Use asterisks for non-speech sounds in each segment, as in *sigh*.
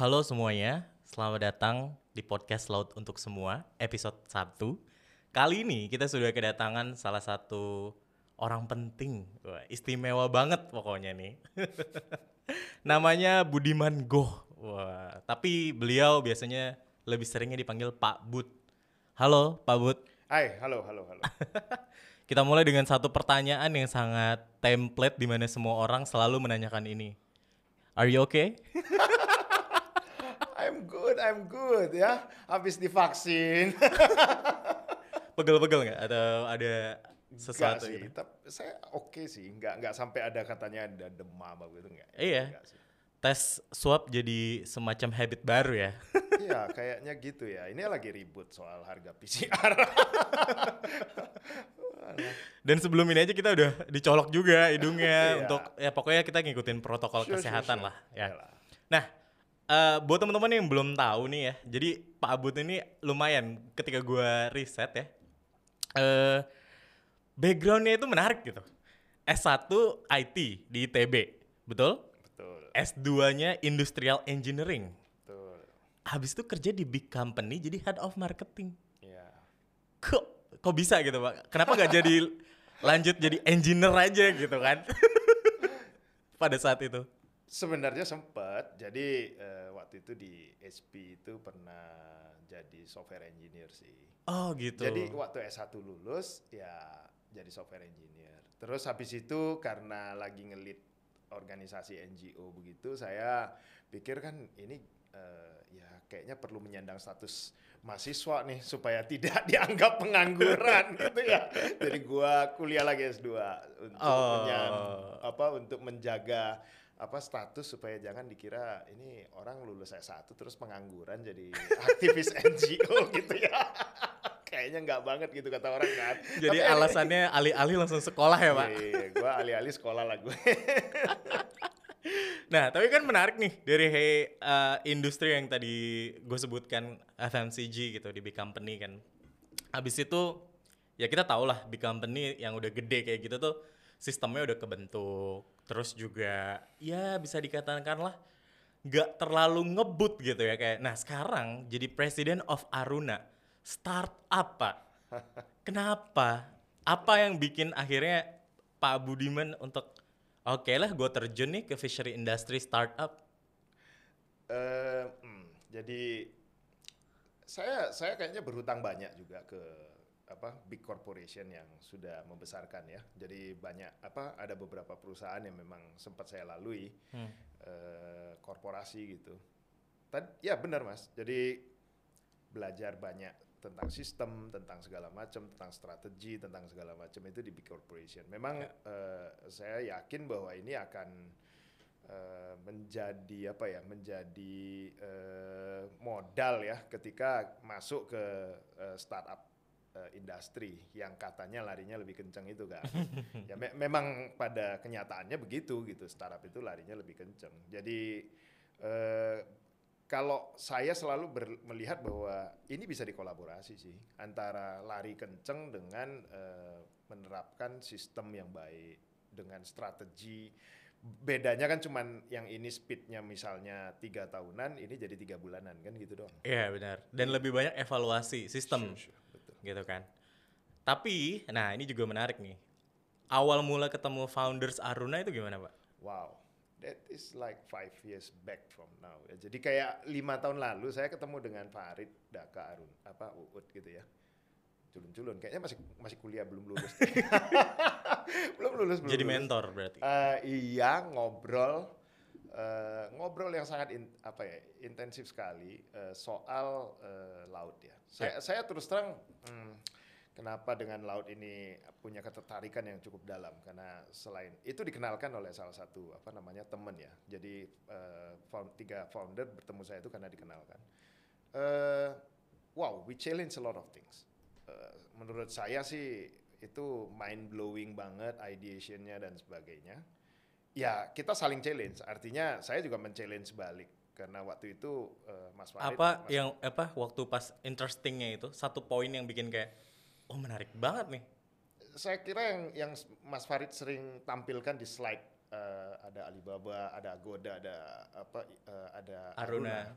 Halo semuanya, selamat datang di podcast Laut untuk Semua, episode 1. Kali ini kita sudah kedatangan salah satu orang penting, Wah, istimewa banget pokoknya nih. *laughs* Namanya Budiman Goh. Wah, tapi beliau biasanya lebih seringnya dipanggil Pak Bud. Halo Pak Bud. Hai, halo, halo, halo. *laughs* Kita mulai dengan satu pertanyaan yang sangat template di mana semua orang selalu menanyakan ini. Are you okay? *laughs* I'm good, I'm good ya. Habis divaksin. *laughs* Pegel-pegel nggak? Atau ada sesuatu sih, gitu? tapi saya oke sih. Enggak enggak sampai ada katanya ada demam apa gitu enggak. Iya. Enggak sih. Tes swab jadi semacam habit baru ya. *laughs* Iya, kayaknya gitu ya. Ini lagi ribut soal harga PCR. *laughs* Dan sebelum ini aja kita udah dicolok juga hidungnya Iya. untuk ya pokoknya kita ngikutin protokol Sure, sure, kesehatan sure. lah ya. Iyalah. Nah, eh, buat teman-teman yang belum tahu nih ya, jadi Pak Abud ini lumayan ketika gua riset ya, eh backgroundnya itu menarik gitu. S1 IT di ITB, betul? Betul, S2-nya Industrial Engineering. betul. Habis itu kerja di big company jadi head of marketing. Iya. Kok kok bisa gitu, Pak? Kenapa nggak jadi *laughs* lanjut jadi engineer aja gitu kan? *laughs* Pada saat itu. Sebenarnya sempat. Jadi eh, waktu itu di HP itu pernah jadi software engineer sih. Oh, gitu. Jadi waktu S1 lulus ya jadi software engineer. Terus habis itu karena lagi ngelit organisasi NGO begitu, saya pikir kan ini eh, ya kayaknya perlu menyandang status mahasiswa nih supaya tidak *laughs* dianggap pengangguran *laughs* gitu ya. Jadi gua kuliah lagi S2 untuk Oh. menyan- apa untuk menjaga apa status supaya jangan dikira ini orang lulus S1 terus pengangguran jadi *laughs* aktivis NGO gitu ya. *laughs* Kayaknya nggak banget gitu kata orang kan. Jadi Tapi- alasannya alih-alih langsung sekolah ya, Pak? Iya, gue alih-alih sekolah lah gue. *laughs* Nah, tapi kan menarik nih dari eh, industri yang tadi gue sebutkan FMCG gitu di big company kan. Habis itu ya kita tahu lah big company yang udah gede kayak gitu tuh sistemnya udah kebentuk. Terus juga ya bisa dikatakan lah nggak terlalu ngebut gitu ya kayak. Nah sekarang jadi presiden of Aruna startup pak. *laughs* Kenapa? Apa yang bikin akhirnya Pak Budiman untuk oke lah gue terjun nih ke fishery industry startup? Eh, hmm, jadi saya saya kayaknya berhutang banyak juga ke apa big corporation yang sudah membesarkan ya. Jadi banyak apa ada beberapa perusahaan yang memang sempat saya lalui Hmm. eh, korporasi gitu. Tad, ya benar mas. Jadi belajar banyak tentang sistem, tentang segala macam, tentang strategi, tentang segala macam itu di big corporation. Memang eh, saya yakin bahwa ini akan eh, menjadi apa ya, menjadi eh, modal ya ketika masuk ke eh, startup eh, industri yang katanya larinya lebih kencang itu kan. *laughs* ya me- memang pada kenyataannya begitu gitu, startup itu larinya lebih kencang. Jadi eh, kalau saya selalu ber- melihat bahwa ini bisa dikolaborasi sih antara lari kenceng dengan eh, menerapkan sistem yang baik dengan strategi bedanya kan cuman yang ini speednya misalnya tiga tahunan ini jadi tiga bulanan kan gitu dong Iya benar. Dan lebih banyak evaluasi sistem Sure, sure. Gitu kan. Tapi, nah ini juga menarik nih. Awal mula ketemu founders Aruna itu gimana pak? wow that is like five years back from now ya. jadi kayak lima tahun lalu saya ketemu dengan Farid Daka Arun apa Uut gitu ya culun-culun kayaknya masih masih kuliah belum lulus *laughs* belum lulus belum Jadi lulus. mentor berarti. Eh, iya ngobrol eh, ngobrol yang sangat in- apa ya intensif sekali eh, soal eh, laut ya. Saya saya terus terang hmm, kenapa dengan laut ini punya ketertarikan yang cukup dalam karena selain itu dikenalkan oleh salah satu apa namanya teman ya. Jadi eh, found- tiga founder bertemu saya itu karena dikenalkan. Eh, wow, we challenge a lot of things. Eh, menurut saya sih itu mind blowing banget ideationnya dan sebagainya. Ya kita saling challenge. Artinya saya juga men-challenge balik karena waktu itu eh, Mas Farid. Apa Mas- yang apa waktu pas interestingnya itu satu poin yang bikin kayak oh menarik banget nih. saya kira yang yang Mas Farid sering tampilkan di slide eh, ada Alibaba, ada Agoda, ada apa, eh, ada Aruna.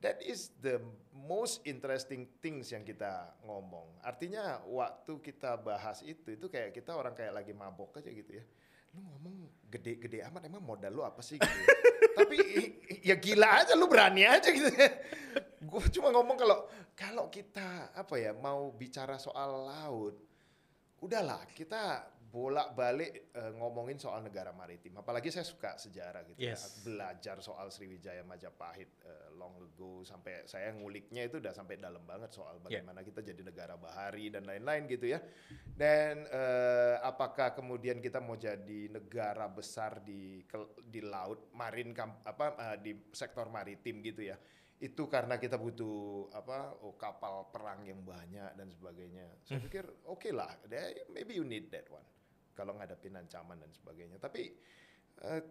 That is the most interesting things yang kita ngomong. Artinya waktu kita bahas itu, itu kayak kita orang kayak lagi mabok aja gitu ya. Lu ngomong gede-gede amat, emang modal lu apa sih gitu ya. *laughs* Tapi ya gila aja lu berani aja gitu. Gue cuma ngomong kalau kalau kita apa ya mau bicara soal laut, udahlah kita bolak-balik eh, ngomongin soal negara maritim. Apalagi saya suka sejarah gitu ya. Yes. Belajar soal Sriwijaya Majapahit eh, long ago sampai saya nguliknya itu udah sampai dalam banget soal bagaimana kita jadi negara bahari dan lain-lain gitu ya. Dan eh, apakah kemudian kita mau jadi negara besar di di laut, marin kam- apa eh, di sektor maritim gitu ya itu karena kita butuh apa oh, kapal perang yang banyak dan sebagainya. Saya pikir oke lah, there- maybe you need that one kalau ngadepin ancaman dan sebagainya. Tapi eh,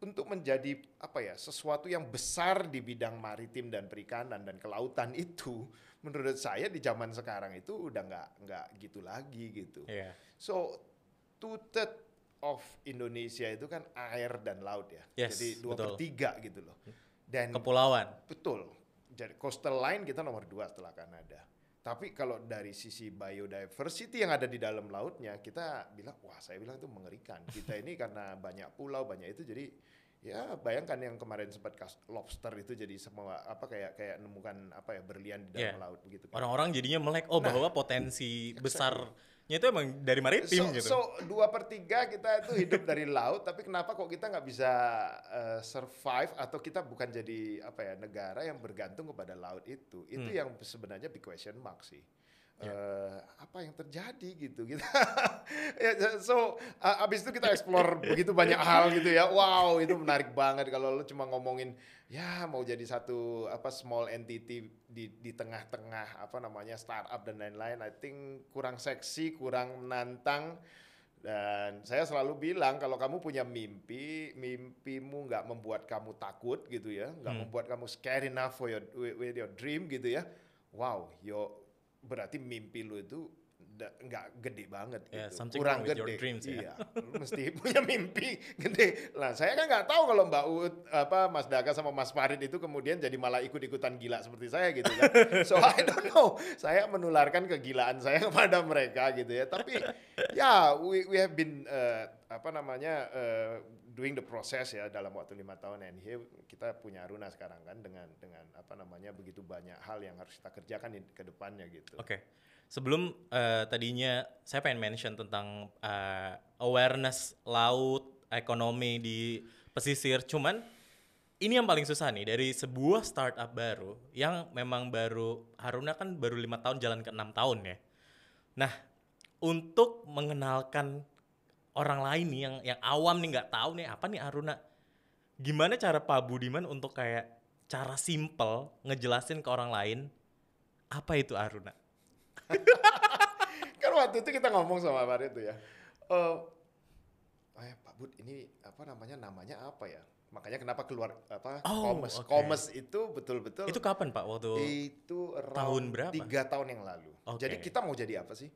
untuk menjadi apa ya sesuatu yang besar di bidang maritim dan perikanan dan kelautan itu, menurut saya di zaman sekarang itu udah nggak nggak gitu lagi gitu. Iya. So two third of Indonesia itu kan air dan laut ya. Yes, Jadi dua betul. per tiga gitu loh. Dan Kepulauan. Betul. Jadi coastal line kita nomor dua setelah Kanada. Tapi kalau dari sisi biodiversity yang ada di dalam lautnya, kita bilang, wah saya bilang itu mengerikan. Kita ini karena banyak pulau, banyak itu, jadi ya bayangkan yang kemarin sempat kas- lobster itu jadi semua apa kayak kayak nemukan apa ya berlian di dalam Iya. laut begitu. kan. Orang-orang jadinya melek, oh bahwa potensi *laughs* besarnya itu emang dari maritim so, gitu. so dua per tiga kita itu hidup dari laut, tapi kenapa kok kita nggak bisa uh, survive atau kita bukan jadi apa ya negara yang bergantung kepada laut itu? Itu Hmm. yang sebenarnya big question mark sih. Ya. Eh, apa yang terjadi gitu kita *laughs* ya, so uh, abis itu kita explore *laughs* begitu banyak hal gitu ya wow itu menarik banget kalau lu cuma ngomongin ya mau jadi satu apa small entity di di tengah-tengah apa namanya startup dan lain-lain I think kurang seksi kurang menantang dan saya selalu bilang kalau kamu punya mimpi, mimpimu nggak membuat kamu takut gitu ya, nggak Hmm. membuat kamu scared enough for your with with your dream gitu ya. Wow, yo berarti mimpi lu itu nggak gede banget Yeah, gitu. Kurang gede. your dreams ya. Iya, mesti *laughs* punya mimpi gede. Lah saya kan nggak tahu kalau Mbak Uut apa Mas Daka sama Mas Farid itu kemudian jadi malah ikut-ikutan gila seperti saya gitu kan. *laughs* So I don't know. Saya menularkan kegilaan saya *laughs* kepada mereka gitu ya. Tapi ya we we have been uh, apa namanya uh, doing the process ya dalam waktu lima tahun and here kita punya Aruna sekarang kan dengan dengan apa namanya begitu banyak hal yang harus kita kerjakan di ke depannya gitu. Oke. Sebelum eh, tadinya saya pengen mention tentang eh, awareness laut, ekonomi di pesisir. Cuman ini yang paling susah nih dari sebuah startup baru yang memang baru Haruna kan baru lima tahun jalan ke enam tahun ya. Nah untuk mengenalkan orang lain nih yang yang awam nih nggak tahu nih apa nih Haruna. Gimana cara Pak Budiman untuk kayak cara simple ngejelasin ke orang lain apa itu Aruna? *laughs* kan waktu itu kita ngomong sama Farid itu ya. Eh eh, Pak Bud ini apa namanya namanya apa ya? Makanya kenapa keluar apa Oh, Komes. oke. Komes itu betul-betul Itu kapan Pak waktu? itu tahun berapa? Tiga tahun yang lalu. Oke. Jadi kita mau jadi apa sih?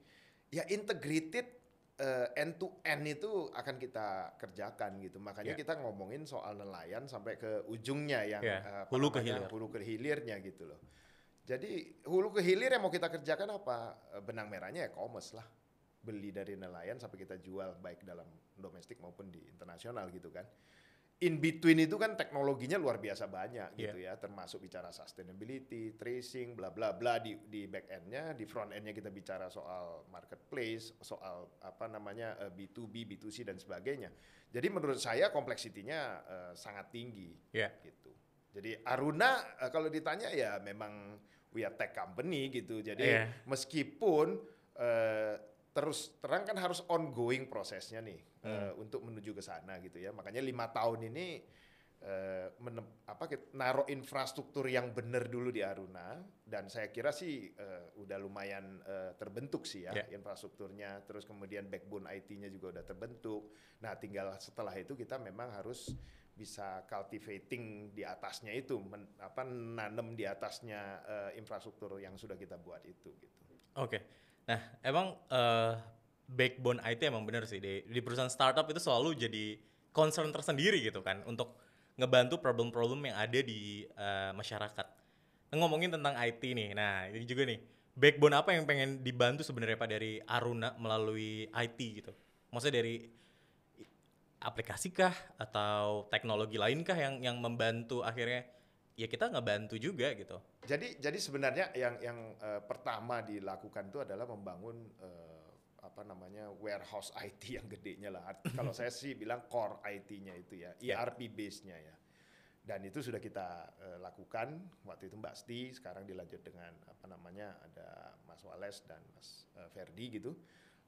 Ya integrated eh, end to end itu akan kita kerjakan gitu. Makanya Ya. kita ngomongin soal nelayan sampai ke ujungnya yang Ya, eh, apa hulu ke hilir. hulu ke hilirnya gitu loh. Jadi hulu ke hilir yang mau kita kerjakan apa? Eh, Benang merahnya ya commerce lah. Beli dari nelayan sampai kita jual baik dalam domestik maupun di internasional gitu kan. In between itu kan teknologinya luar biasa banyak gitu ya, termasuk bicara sustainability, tracing, bla bla bla di di back endnya, di front endnya kita bicara soal marketplace, soal apa namanya eh, B2B, B2C dan sebagainya. Jadi menurut saya kompleksitinya eh, sangat tinggi Ya. gitu. Jadi Aruna kalau ditanya ya memang we are tech company gitu. Jadi Iya. meskipun eh, terus terang kan harus ongoing prosesnya nih Hmm. untuk menuju ke sana gitu ya. Makanya lima tahun ini menem- apa naruh infrastruktur yang benar dulu di Aruna dan saya kira sih eh, udah lumayan eh, terbentuk sih ya Ya. infrastrukturnya. Terus kemudian backbone IT-nya juga udah terbentuk. Nah tinggal setelah itu kita memang harus bisa cultivating di atasnya itu, men, apa nanem di atasnya eh, infrastruktur yang sudah kita buat itu gitu. Oke. Nah, emang eh, backbone IT emang bener sih di, di perusahaan startup itu selalu jadi concern tersendiri gitu kan untuk ngebantu problem-problem yang ada di uh, masyarakat. Nah, ngomongin tentang IT nih, nah ini juga nih backbone apa yang pengen dibantu sebenarnya pak dari Aruna melalui IT gitu? Maksudnya dari aplikasi kah atau teknologi lain kah yang yang membantu akhirnya ya kita ngebantu juga gitu. Jadi jadi sebenarnya yang yang uh, pertama dilakukan itu adalah membangun uh, apa namanya warehouse *laughs* IT yang gedenya lah. Kalau saya sih bilang core IT-nya itu ya, yeah. ERP base-nya ya. Dan itu sudah kita uh, lakukan waktu itu Mbak Sti, sekarang dilanjut dengan apa namanya ada Mas Wales dan Mas uh, Ferdi gitu.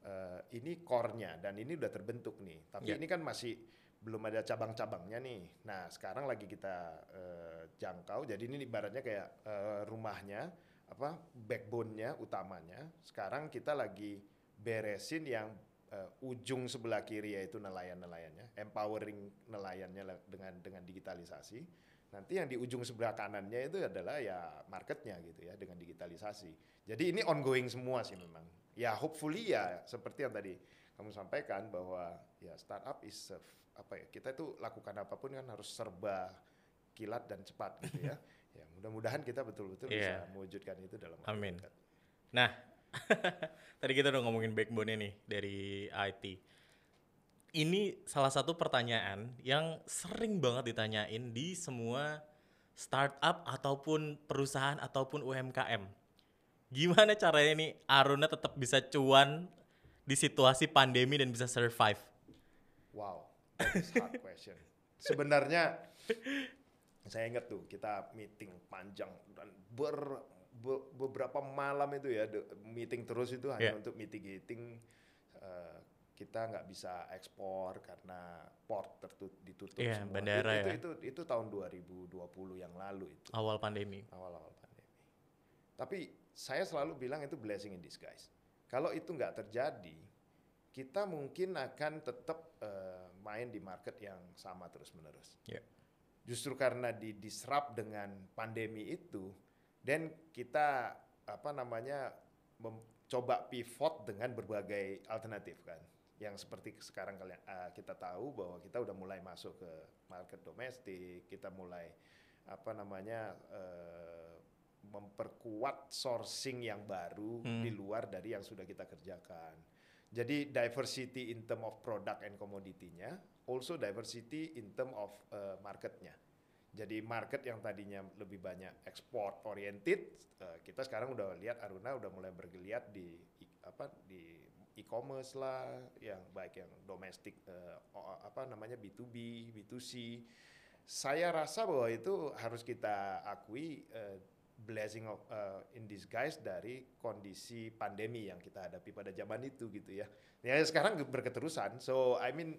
Uh, ini core-nya dan ini udah terbentuk nih. Tapi yeah. ini kan masih belum ada cabang-cabangnya nih. Nah sekarang lagi kita uh, jangkau. Jadi ini ibaratnya kayak uh, rumahnya, apa backbone-nya utamanya. Sekarang kita lagi beresin yang uh, ujung sebelah kiri yaitu nelayan-nelayannya, empowering nelayannya dengan dengan digitalisasi. Nanti yang di ujung sebelah kanannya itu adalah ya marketnya gitu ya dengan digitalisasi. Jadi ini ongoing semua sih memang. Ya hopefully ya seperti yang tadi kamu sampaikan bahwa ya startup is apa ya kita itu lakukan apa pun kan harus serba kilat dan cepat gitu ya. *laughs* ya mudah-mudahan kita betul-betul yeah. bisa mewujudkan itu dalam Amin. Nah, *laughs* Tadi kita udah ngomongin backbone nih dari IT. Ini salah satu pertanyaan yang sering banget ditanyain di semua startup ataupun perusahaan ataupun UMKM. Gimana caranya nih Aruna tetap bisa cuan di situasi pandemi dan bisa survive? Wow, that's hard question. Sebenarnya saya ingat tuh kita meeting panjang dan ber be beberapa malam itu ya meeting terus itu hanya yeah. untuk mitigating uh, kita nggak bisa ekspor karena port tertutup ditutup yeah, semua. Bandara itu, ya. itu, itu itu tahun 2020 yang lalu itu. Awal pandemi. Awal-awal pandemi. Tapi saya selalu bilang itu blessing in disguise. Kalau itu nggak terjadi, kita mungkin akan tetap uh, main di market yang sama terus menerus. Yeah. Justru karena di disrupt dengan pandemi itu, dan kita apa namanya mencoba pivot dengan berbagai alternatif kan yang seperti sekarang kalian uh, kita tahu bahwa kita udah mulai masuk ke market domestik kita mulai apa namanya uh, memperkuat sourcing yang baru hmm. di luar dari yang sudah kita kerjakan jadi diversity in term of product and commodity-nya also diversity in term of uh, marketnya jadi market yang tadinya lebih banyak ekspor oriented, uh, kita sekarang udah lihat Aruna udah mulai bergeliat di apa di e-commerce lah, yang baik yang domestik uh, apa namanya B2B, B2C. Saya rasa bahwa itu harus kita akui uh, blessing of uh, in disguise dari kondisi pandemi yang kita hadapi pada zaman itu gitu ya. Ya sekarang berketerusan. So I mean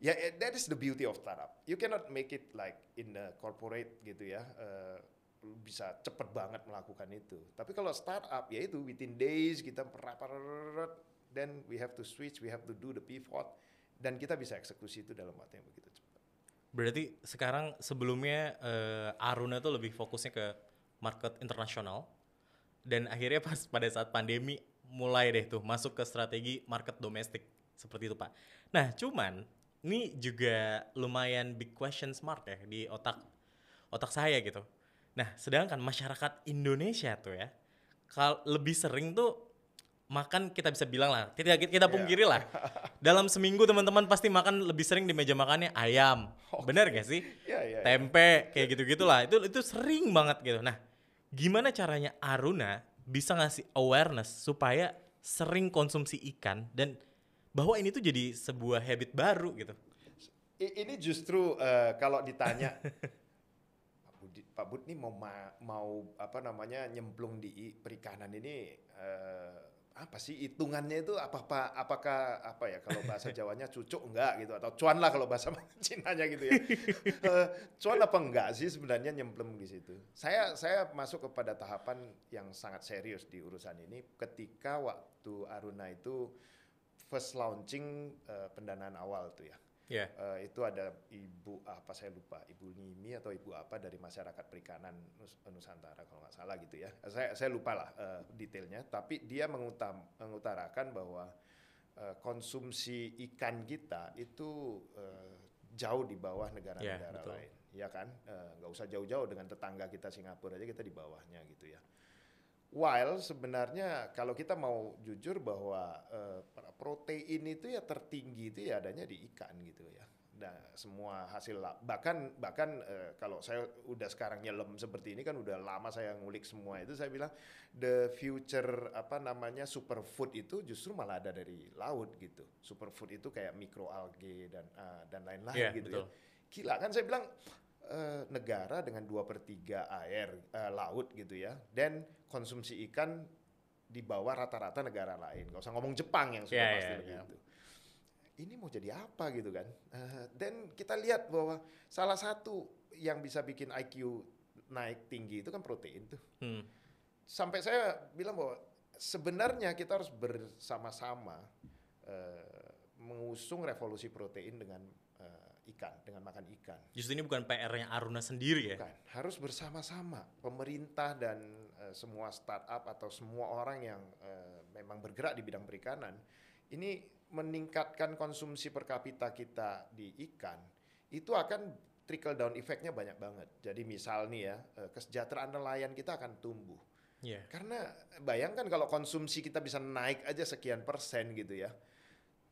Ya, yeah, that is the beauty of startup. You cannot make it like in the corporate gitu ya. Uh, bisa cepet banget melakukan itu. Tapi kalau startup ya itu within days kita then we have to switch, we have to do the pivot dan kita bisa eksekusi itu dalam waktu yang begitu cepat. Berarti sekarang sebelumnya uh, Aruna tuh lebih fokusnya ke market internasional dan akhirnya *laughs* pas pada saat pandemi mulai deh tuh masuk ke strategi market domestik seperti itu Pak. Nah cuman ini juga lumayan big question mark ya di otak otak saya gitu. Nah, sedangkan masyarakat Indonesia tuh ya, kal lebih sering tuh makan kita bisa bilang lah, kita kita iya. pungkiri lah. *laughs* Dalam seminggu teman-teman pasti makan lebih sering di meja makannya ayam. Okay. Bener gak sih? Yeah, yeah, Tempe kayak gitu-gitu lah. Itu itu sering banget gitu. Nah, gimana caranya Aruna bisa ngasih awareness supaya sering konsumsi ikan dan bahwa ini tuh jadi sebuah habit baru gitu. Ini justru uh, kalau ditanya *laughs* Pak Bud, Pak Bud nih mau ma mau apa namanya nyemplung di perikanan ini uh, apa sih hitungannya itu? Apa apa apakah apa ya kalau bahasa Jawanya cucuk enggak gitu? Atau cuan lah kalau bahasa *laughs* Cinanya gitu ya. Uh, *laughs* cuan apa enggak sih sebenarnya nyemplung di situ? Saya saya masuk kepada tahapan yang sangat serius di urusan ini. Ketika waktu Aruna itu first launching uh, pendanaan awal tuh ya. Yeah. Uh, itu ada ibu apa saya lupa, ibu Nimi atau ibu apa dari masyarakat perikanan Nus Nusantara kalau nggak salah gitu ya. Saya saya lupa lah uh, detailnya, tapi dia mengutam, mengutarakan bahwa uh, konsumsi ikan kita itu uh, jauh di bawah negara-negara betul. lain, ya kan? Nggak usah jauh-jauh dengan tetangga kita Singapura aja kita di bawahnya gitu ya. While sebenarnya kalau kita mau jujur bahwa eh, protein itu ya tertinggi itu ya adanya di ikan gitu ya. Nah, semua hasil bahkan bahkan eh, kalau saya udah sekarang nyelem seperti ini kan udah lama saya ngulik semua itu saya bilang the future apa namanya superfood itu justru malah ada dari laut gitu. Superfood itu kayak mikroalge dan ah, dan lain-lain Iya, gitu betul. ya. Gila kan saya bilang eh, negara dengan dua per tiga air eh, laut gitu ya dan konsumsi ikan di bawah rata-rata negara lain. Gak usah ngomong Jepang yang sudah Iya, pasti iya, begitu. Ini mau jadi apa gitu kan? Eh, dan kita lihat bahwa salah satu yang bisa bikin IQ naik tinggi itu kan protein tuh. Hmm. Sampai saya bilang bahwa sebenarnya kita harus bersama-sama eh, mengusung revolusi protein dengan ikan, dengan makan ikan. Justru ini bukan PR-nya Aruna sendiri ya. Bukan, harus bersama-sama pemerintah dan eh, semua startup atau semua orang yang eh, memang bergerak di bidang perikanan ini meningkatkan konsumsi per kapita kita di ikan itu akan trickle down efeknya banyak banget. Jadi misal nih ya eh, kesejahteraan nelayan kita akan tumbuh. Iya. Karena bayangkan kalau konsumsi kita bisa naik aja sekian persen gitu ya.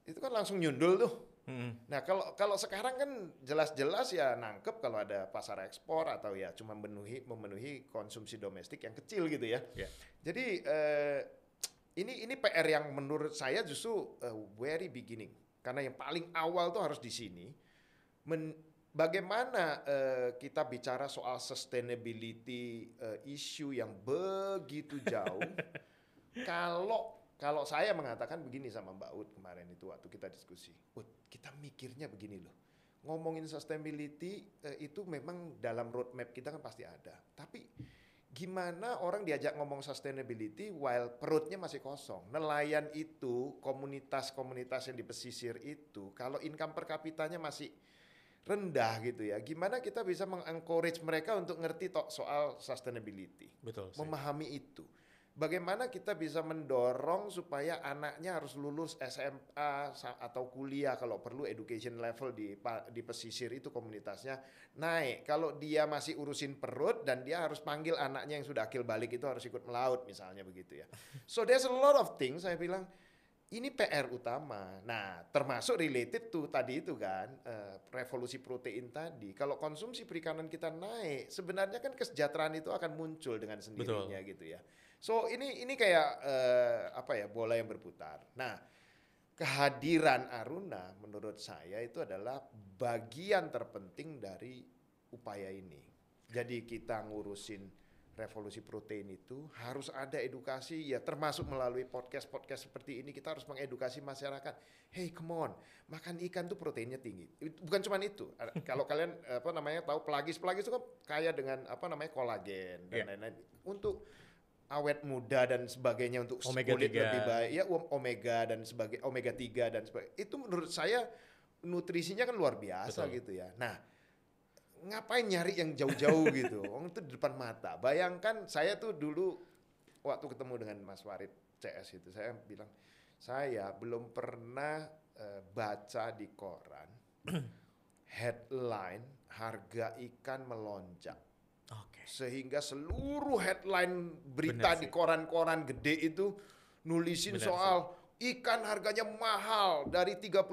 Itu kan langsung nyundul tuh. Hmm. Nah kalau kalau sekarang kan jelas-jelas ya nangkep kalau ada pasar ekspor atau ya cuma memenuhi memenuhi konsumsi domestik yang kecil gitu ya. Iya. Jadi eh, ini ini PR yang menurut saya justru eh, very beginning karena yang paling awal tuh harus di sini. Men- bagaimana eh, kita bicara soal sustainability eh, issue yang begitu jauh *laughs* kalau kalau saya mengatakan begini sama Mbak Ut kemarin itu waktu kita diskusi, Ut kita mikirnya begini loh, ngomongin sustainability eh, itu memang dalam roadmap kita kan pasti ada, tapi gimana orang diajak ngomong sustainability while perutnya masih kosong, nelayan itu komunitas-komunitas yang di pesisir itu kalau income per kapitanya masih rendah gitu ya, gimana kita bisa mengencourage mereka untuk ngerti tok soal sustainability Betul. memahami itu. Bagaimana kita bisa mendorong supaya anaknya harus lulus SMA atau kuliah kalau perlu education level di di pesisir itu komunitasnya naik. Kalau dia masih urusin perut dan dia harus panggil anaknya yang sudah akil balik itu harus ikut melaut misalnya begitu ya. So there's a lot of things saya bilang ini PR utama. Nah, termasuk related tuh tadi itu kan eh, revolusi protein tadi. Kalau konsumsi perikanan kita naik, sebenarnya kan kesejahteraan itu akan muncul dengan sendirinya gitu ya. So ini ini kayak eh, apa ya bola yang berputar. Nah, kehadiran Aruna menurut saya itu adalah bagian terpenting dari upaya ini. Jadi kita ngurusin revolusi protein itu harus ada edukasi ya termasuk melalui podcast-podcast seperti ini kita harus mengedukasi masyarakat. Hey, come on, makan ikan tuh proteinnya tinggi. Bukan cuma itu. *laughs* Kalau kalian apa namanya tahu pelagis, pelagis itu kan kaya dengan apa namanya kolagen dan Iya. lain-lain. Untuk awet muda dan sebagainya untuk Omega kulit 3. lebih baik ya om- omega dan sebagai omega 3 dan sebagainya itu menurut saya nutrisinya kan luar biasa Betul. gitu ya nah ngapain nyari yang jauh-jauh *laughs* gitu Orang itu di depan mata bayangkan saya tuh dulu waktu ketemu dengan Mas Warid CS itu saya bilang saya belum pernah eh, baca di koran *clears throat* headline harga ikan melonjak. Sehingga seluruh headline berita di sih. koran-koran gede itu nulisin Bener soal ikan harganya mahal dari 35.000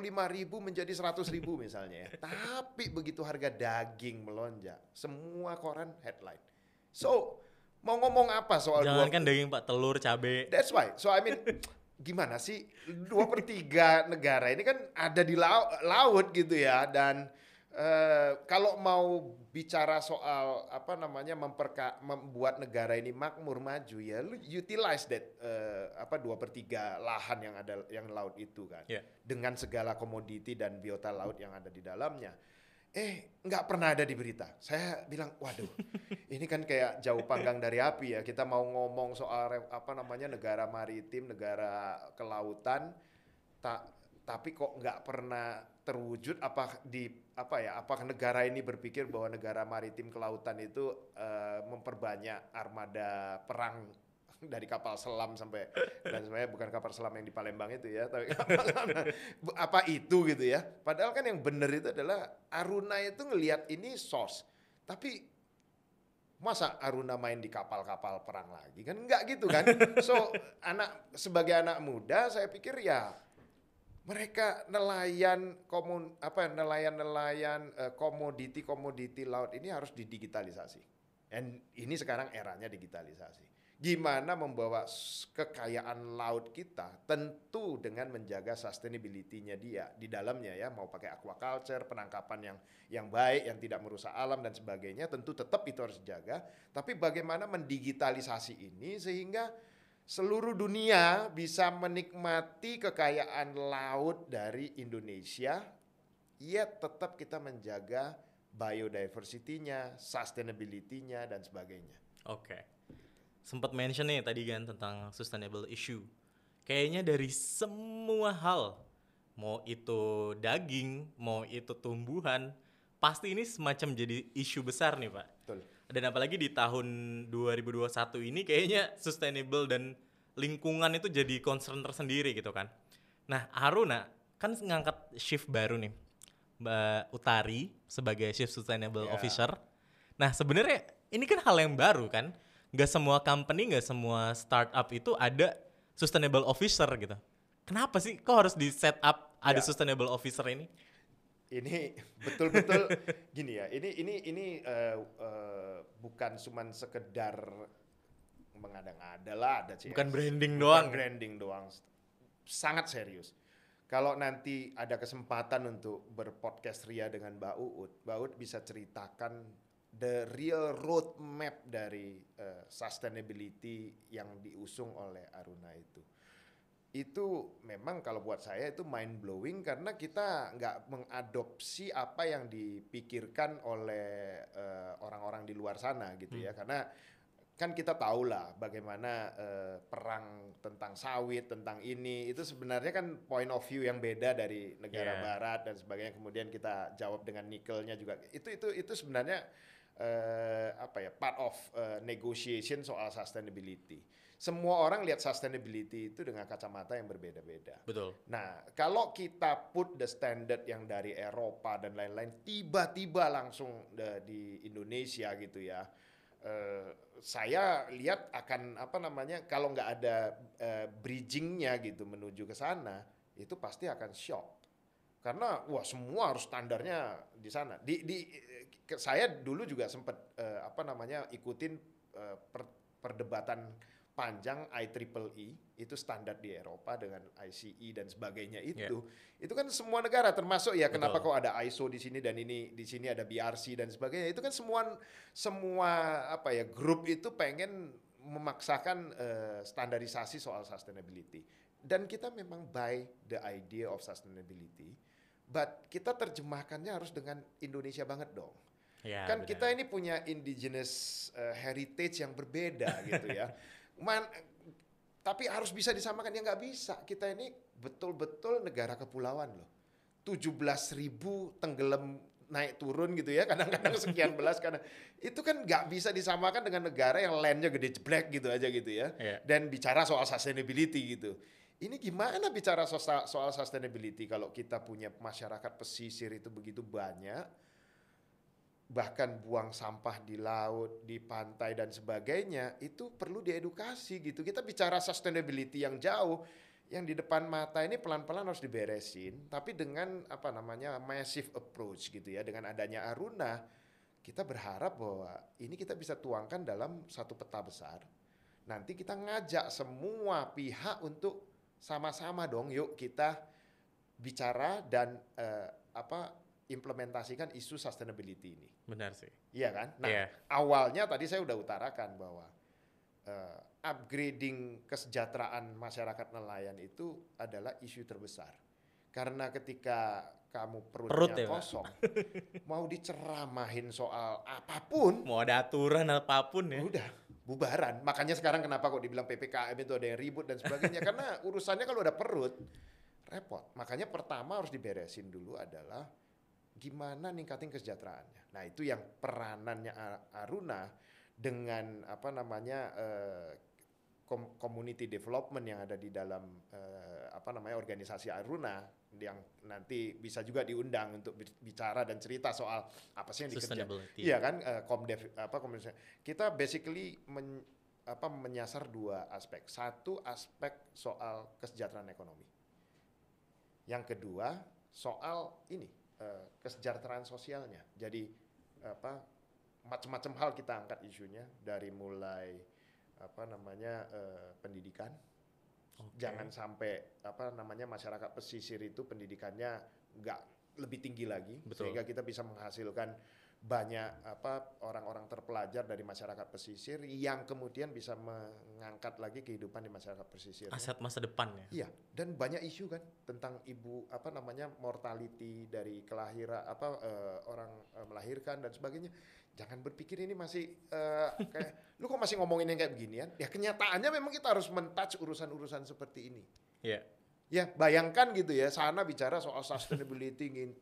menjadi 100.000 misalnya ya. *laughs* Tapi begitu harga daging melonjak, semua koran headline. So, mau ngomong apa soal dua Jangan kan daging pak, telur, cabe. That's why. So I mean, *laughs* gimana sih dua per tiga negara ini kan ada di lau- laut gitu ya dan eh, kalau mau bicara soal apa namanya memperka membuat negara ini makmur maju ya lu utilize that eh, apa dua per tiga lahan yang ada yang laut itu kan Ya. dengan segala komoditi dan biota laut yang ada di dalamnya. Eh, nggak pernah ada di berita. Saya bilang, waduh, *laughs* ini kan kayak jauh panggang dari api ya. Kita mau ngomong soal apa namanya negara maritim, negara kelautan, tak tapi kok nggak pernah terwujud apa di apa ya apakah negara ini berpikir bahwa negara maritim kelautan itu eh, memperbanyak armada perang *laughs* dari kapal selam sampai dan sebenarnya bukan kapal selam yang di Palembang itu ya, tapi *laughs* apa itu gitu ya. Padahal kan yang benar itu adalah Aruna itu ngelihat ini source. Tapi masa Aruna main di kapal-kapal perang lagi kan enggak gitu kan. So anak sebagai anak muda saya pikir ya mereka nelayan komun apa nelayan-nelayan eh, komoditi-komoditi laut ini harus didigitalisasi. Dan ini sekarang eranya digitalisasi. Gimana membawa kekayaan laut kita tentu dengan menjaga sustainability-nya dia di dalamnya ya mau pakai aquaculture, penangkapan yang yang baik yang tidak merusak alam dan sebagainya tentu tetap itu harus dijaga. Tapi bagaimana mendigitalisasi ini sehingga seluruh dunia bisa menikmati kekayaan laut dari Indonesia, yet tetap kita menjaga biodiversity-nya, sustainability-nya dan sebagainya. Oke. Sempat mention nih tadi kan tentang sustainable issue. Kayaknya dari semua hal, mau itu daging, mau itu tumbuhan, pasti ini semacam jadi isu besar nih, Pak. Betul. Dan apalagi di tahun 2021 ini kayaknya sustainable dan lingkungan itu jadi concern tersendiri gitu kan. Nah, Aruna kan ngangkat shift baru nih. Mbak Utari sebagai Chief Sustainable Ya. Officer. Nah, sebenarnya ini kan hal yang baru kan. Nggak semua company, nggak semua startup itu ada sustainable officer gitu. Kenapa sih kok harus di set up ada Ya. sustainable officer ini? Ini *laughs* betul-betul gini ya. Ini ini ini eh, eh, bukan cuman sekedar mengada-ngada lah ada CS. Bukan branding Bukan doang. branding doang. Sangat serius. Kalau nanti ada kesempatan untuk berpodcast Ria dengan Mbak Uut, Mbak Uut bisa ceritakan the real roadmap dari eh, sustainability yang diusung oleh Aruna itu. Itu memang kalau buat saya itu mind blowing karena kita nggak mengadopsi apa yang dipikirkan oleh eh, orang-orang di luar sana gitu ya. Karena kan kita tahu lah bagaimana eh, perang tentang sawit tentang ini. Itu sebenarnya kan point of view yang beda dari negara Yeah. barat dan sebagainya. Kemudian kita jawab dengan nikelnya juga. Itu itu itu sebenarnya eh, apa ya part of eh, negotiation soal sustainability semua orang lihat sustainability itu dengan kacamata yang berbeda-beda Betul. Nah, kalau kita put the standard yang dari Eropa dan lain-lain, tiba-tiba langsung de- di Indonesia gitu ya, eh, saya lihat akan apa namanya, kalau nggak ada eh, bridgingnya gitu menuju ke sana, itu pasti akan shock. Karena wah semua harus standarnya di sana. Di, di saya dulu juga sempat eh, apa namanya ikutin eh, per- perdebatan panjang IEEE itu standar di Eropa dengan ICE dan sebagainya itu itu kan semua negara termasuk ya kenapa Betul. kok ada ISO di sini dan ini di sini ada BRC dan sebagainya itu kan semua semua apa ya grup itu pengen memaksakan eh, standarisasi soal sustainability dan kita memang buy the idea of sustainability but kita terjemahkannya harus dengan Indonesia banget dong Ya, kan benar. kita ini punya indigenous uh, heritage yang berbeda gitu ya. *laughs* Man, tapi harus bisa disamakan ya nggak bisa. Kita ini betul-betul negara kepulauan loh. 17 ribu tenggelam naik turun gitu ya kadang-kadang sekian belas karena itu kan nggak bisa disamakan dengan negara yang landnya gede jeblek gitu aja gitu ya Iya. dan bicara soal sustainability gitu ini gimana bicara soal, soal sustainability kalau kita punya masyarakat pesisir itu begitu banyak bahkan buang sampah di laut, di pantai dan sebagainya, itu perlu diedukasi gitu. Kita bicara sustainability yang jauh, yang di depan mata ini pelan-pelan harus diberesin, tapi dengan apa namanya massive approach gitu ya, dengan adanya Aruna, kita berharap bahwa ini kita bisa tuangkan dalam satu peta besar. Nanti kita ngajak semua pihak untuk sama-sama dong, yuk kita bicara dan eh, apa implementasikan isu sustainability ini. Benar sih. Iya kan? Nah, Iya. awalnya tadi saya udah utarakan bahwa eh, upgrading kesejahteraan masyarakat nelayan itu adalah isu terbesar. Karena ketika kamu perutnya Perut ya, kosong, *laughs* mau diceramahin soal apa pun, Mau ada aturan apa pun ya. udah bubaran. Makanya sekarang kenapa kok dibilang PPKM itu ada yang ribut dan sebagainya? Karena urusannya kalau ada perut, repot. Makanya pertama harus diberesin dulu adalah gimana ningkatin kesejahteraannya. Nah itu yang peranannya Aruna dengan apa namanya com- community development yang ada di dalam eh, apa namanya organisasi Aruna yang nanti bisa juga diundang untuk bi- bicara dan cerita soal apa sih yang dikerjakan. Iya kan, eh, Komdev apa komunikasi. Kita basically men- apa menyasar dua aspek. Satu aspek soal kesejahteraan ekonomi. Yang kedua soal ini eh, kesejahteraan sosialnya. Jadi apa macam-macam hal kita angkat isunya dari mulai apa namanya eh, pendidikan. Oke. Jangan sampai apa namanya masyarakat pesisir itu pendidikannya nggak lebih tinggi lagi Betul. sehingga kita bisa menghasilkan banyak apa orang-orang terpelajar dari masyarakat pesisir yang kemudian bisa mengangkat lagi kehidupan di masyarakat pesisir. Aset masa depan ya. Iya, dan banyak isu kan tentang ibu apa namanya mortality dari kelahiran apa eh, orang eh, melahirkan dan sebagainya. Jangan berpikir ini masih eh, kayak *laughs* lu kok masih ngomongin yang kayak beginian? Ya kenyataannya memang kita harus mentouch urusan-urusan seperti ini. Iya. Ya, bayangkan gitu ya, sana bicara soal sustainability, ini.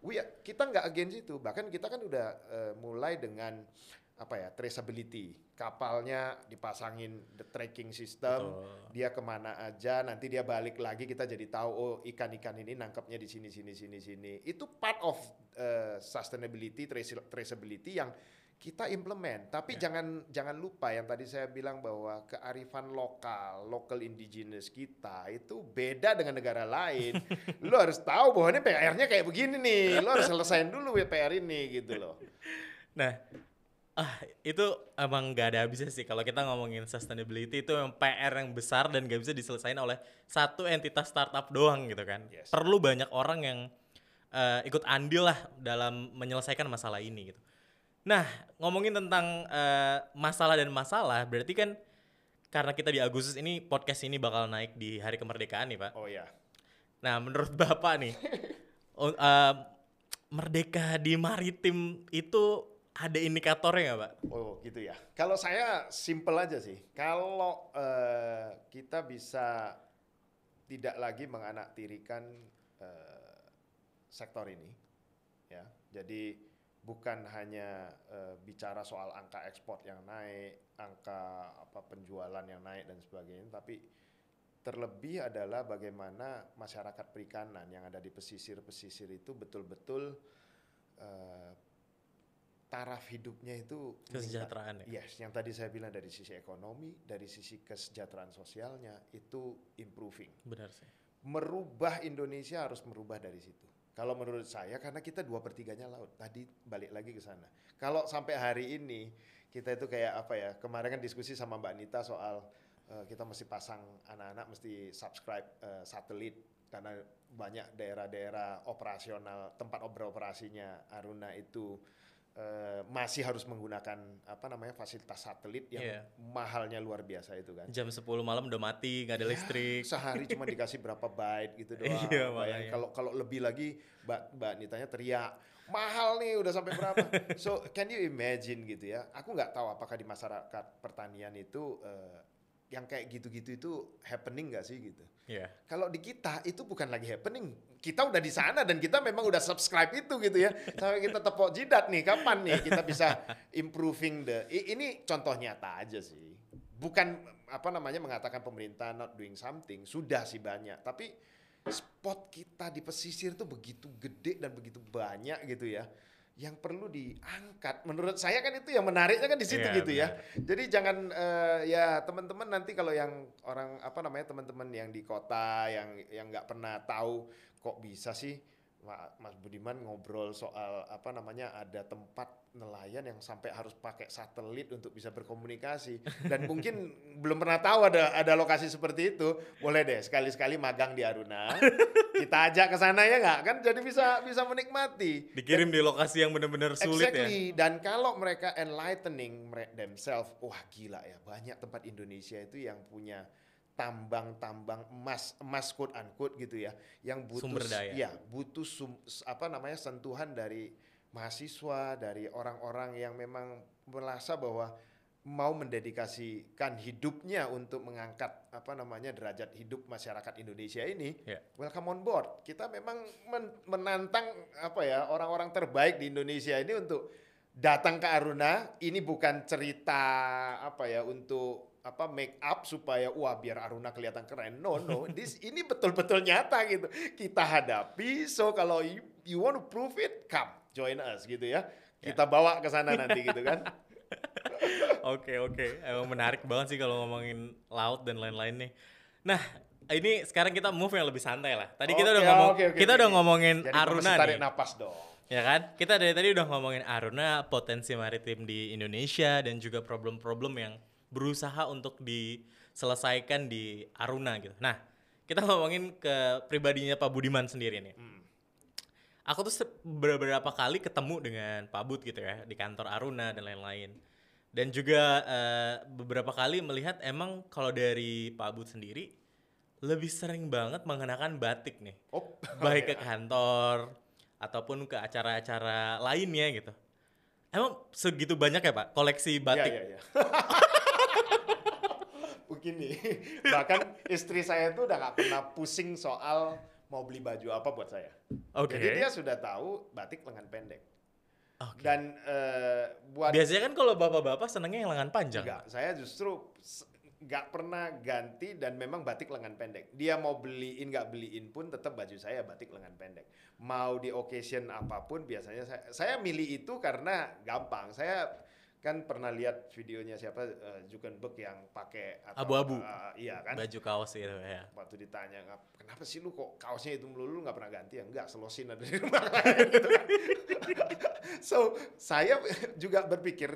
We, kita nggak against itu, bahkan kita kan udah eh, mulai dengan apa ya, traceability. Kapalnya dipasangin the tracking system, Betul. dia ke mana aja, nanti dia balik lagi kita jadi tahu oh ikan-ikan ini nangkapnya di sini, sini, sini, sini. Itu part of eh, sustainability, trace- traceability yang kita implement. Tapi Ya. jangan jangan lupa yang tadi saya bilang bahwa kearifan lokal, local indigenous kita itu beda dengan negara lain. *laughs* lo harus tahu bahwa ini PR-nya kayak begini nih. Lo harus selesaiin dulu PR ini gitu loh. *laughs* Nah, ah itu emang gak ada habisnya sih kalau kita ngomongin sustainability itu memang PR yang besar dan gak bisa diselesaikan oleh satu entitas startup doang gitu kan. Yes. Perlu banyak orang yang eh, ikut andil lah dalam menyelesaikan masalah ini gitu. Nah, ngomongin tentang eh, masalah dan masalah berarti kan karena kita di Agustus ini podcast ini bakal naik di hari kemerdekaan nih, Pak. Oh ya. Nah, menurut Bapak nih, *laughs* eh, merdeka di maritim itu ada indikatornya nggak, Pak? Oh gitu ya. Kalau saya simple aja sih. Kalau eh, kita bisa tidak lagi menganaktirikan eh, sektor ini, ya. Jadi bukan hanya eh, bicara soal angka ekspor yang naik, angka apa penjualan yang naik dan sebagainya, tapi terlebih adalah bagaimana masyarakat perikanan yang ada di pesisir-pesisir itu betul-betul eh, taraf hidupnya itu. Kesejahteraan ya. Yes, yang tadi saya bilang dari sisi ekonomi, dari sisi kesejahteraan sosialnya itu improving. Benar sih. Merubah Indonesia harus merubah dari situ. Kalau menurut saya karena kita dua pertiganya laut. Tadi balik lagi ke sana. Kalau sampai hari ini kita itu kayak apa ya? Kemarin kan diskusi sama Mbak Nita soal eh, kita mesti pasang anak-anak mesti subscribe eh, satelit karena banyak daerah-daerah operasional tempat beroperasinya Aruna itu eh, masih harus menggunakan apa namanya fasilitas satelit yang Iya. mahalnya luar biasa itu kan. Jam 10 malam udah mati, nggak ada Ya, listrik. Sehari cuma *laughs* dikasih berapa byte gitu doang. Iya, Bayang makanya. kalau kalau lebih lagi Mbak Mbak Nitanya teriak, mahal nih udah sampai berapa. *laughs* so can you imagine gitu ya? Aku nggak tahu apakah di masyarakat pertanian itu eh, yang kayak gitu-gitu itu happening nggak sih gitu. Iya. Kalau di kita itu bukan lagi happening. Kita udah di sana dan kita memang udah subscribe itu gitu ya. Sampai kita tepok jidat nih, kapan nih kita bisa improving the ini contoh nyata aja sih. Bukan apa namanya mengatakan pemerintah not doing something, sudah sih banyak, tapi spot kita di pesisir tuh begitu gede dan begitu banyak gitu ya. Yang perlu diangkat, menurut saya kan itu yang menariknya kan di situ Iya, gitu ya. Jadi jangan eh, ya teman-teman nanti kalau yang orang apa namanya teman-teman yang di kota yang yang nggak pernah tahu kok bisa sih Mas Budiman ngobrol soal apa namanya ada tempat nelayan yang sampai harus pakai satelit untuk bisa berkomunikasi. Dan mungkin *laughs* belum pernah tahu ada ada lokasi seperti itu. Boleh deh sekali-sekali magang di Aruna. Kita ajak ke sana ya nggak? Kan jadi bisa bisa menikmati. Dikirim di lokasi yang benar-benar sulit ya. Exactly. Dan kalau mereka enlightening themselves, wah gila ya, banyak tempat Indonesia itu yang punya tambang-tambang emas, emas quote unquote gitu ya, yang butuh Sumber daya. ya, butuh sum- apa namanya sentuhan dari mahasiswa, dari orang-orang yang memang merasa bahwa mau mendedikasikan hidupnya untuk mengangkat apa namanya derajat hidup masyarakat Indonesia ini, Ya. welcome on board. Kita memang men- menantang apa ya orang-orang terbaik di Indonesia ini untuk datang ke Aruna ini bukan cerita apa ya untuk apa make up supaya wah biar Aruna kelihatan keren. No, no. *laughs* This ini betul-betul nyata gitu. Kita hadapi. So kalau you, you want to prove it, come join us gitu ya. Kita bawa ke sana nanti gitu kan. *laughs* Oke oke, emang menarik banget sih kalau ngomongin laut dan lain-lain nih. Nah, ini sekarang kita move yang lebih santai lah. Tadi kita udah ngomong, oke, oke, kita oke. udah ngomongin Jadi Aruna mesti tarik nih, napas dong. Ya kan? Kita dari tadi udah ngomongin Aruna, potensi maritim di Indonesia dan juga problem-problem yang berusaha untuk diselesaikan di Aruna gitu. Nah, kita ngomongin ke pribadinya Pak Budiman sendiri nih. Hmm. Aku tuh beberapa kali ketemu dengan Pak Bud gitu ya di kantor Aruna dan lain-lain. Dan juga eh, beberapa kali melihat emang kalau dari Pak Bud sendiri lebih sering banget mengenakan batik nih. Oh, *laughs* Baik ke kantor ataupun ke acara-acara lainnya gitu. Emang segitu banyak ya Pak koleksi batik? Iya, iya, iya. *laughs* Begini, bahkan istri saya itu udah nggak pernah pusing soal mau beli baju apa buat saya. Oke. Jadi dia sudah tahu batik lengan pendek. Oke. Dan eh, buat Biasanya kan kalau bapak-bapak senengnya yang lengan panjang. enggak, saya justru nggak pernah ganti dan memang batik lengan pendek. Dia mau beliin nggak beliin pun tetap baju saya batik lengan pendek. Mau di occasion apa pun biasanya saya saya milih itu karena gampang. Saya kan pernah lihat videonya siapa eh, Zuckerberg yang pakai Abu-abu. eh, iya kan. Baju kaos gitu ya. Waktu ditanya "Ngap- kenapa sih lu kok kaosnya itu melulu lu nggak pernah ganti ya? Enggak, selosin ada di rumah *laughs* gitu kan. *laughs* so saya juga berpikir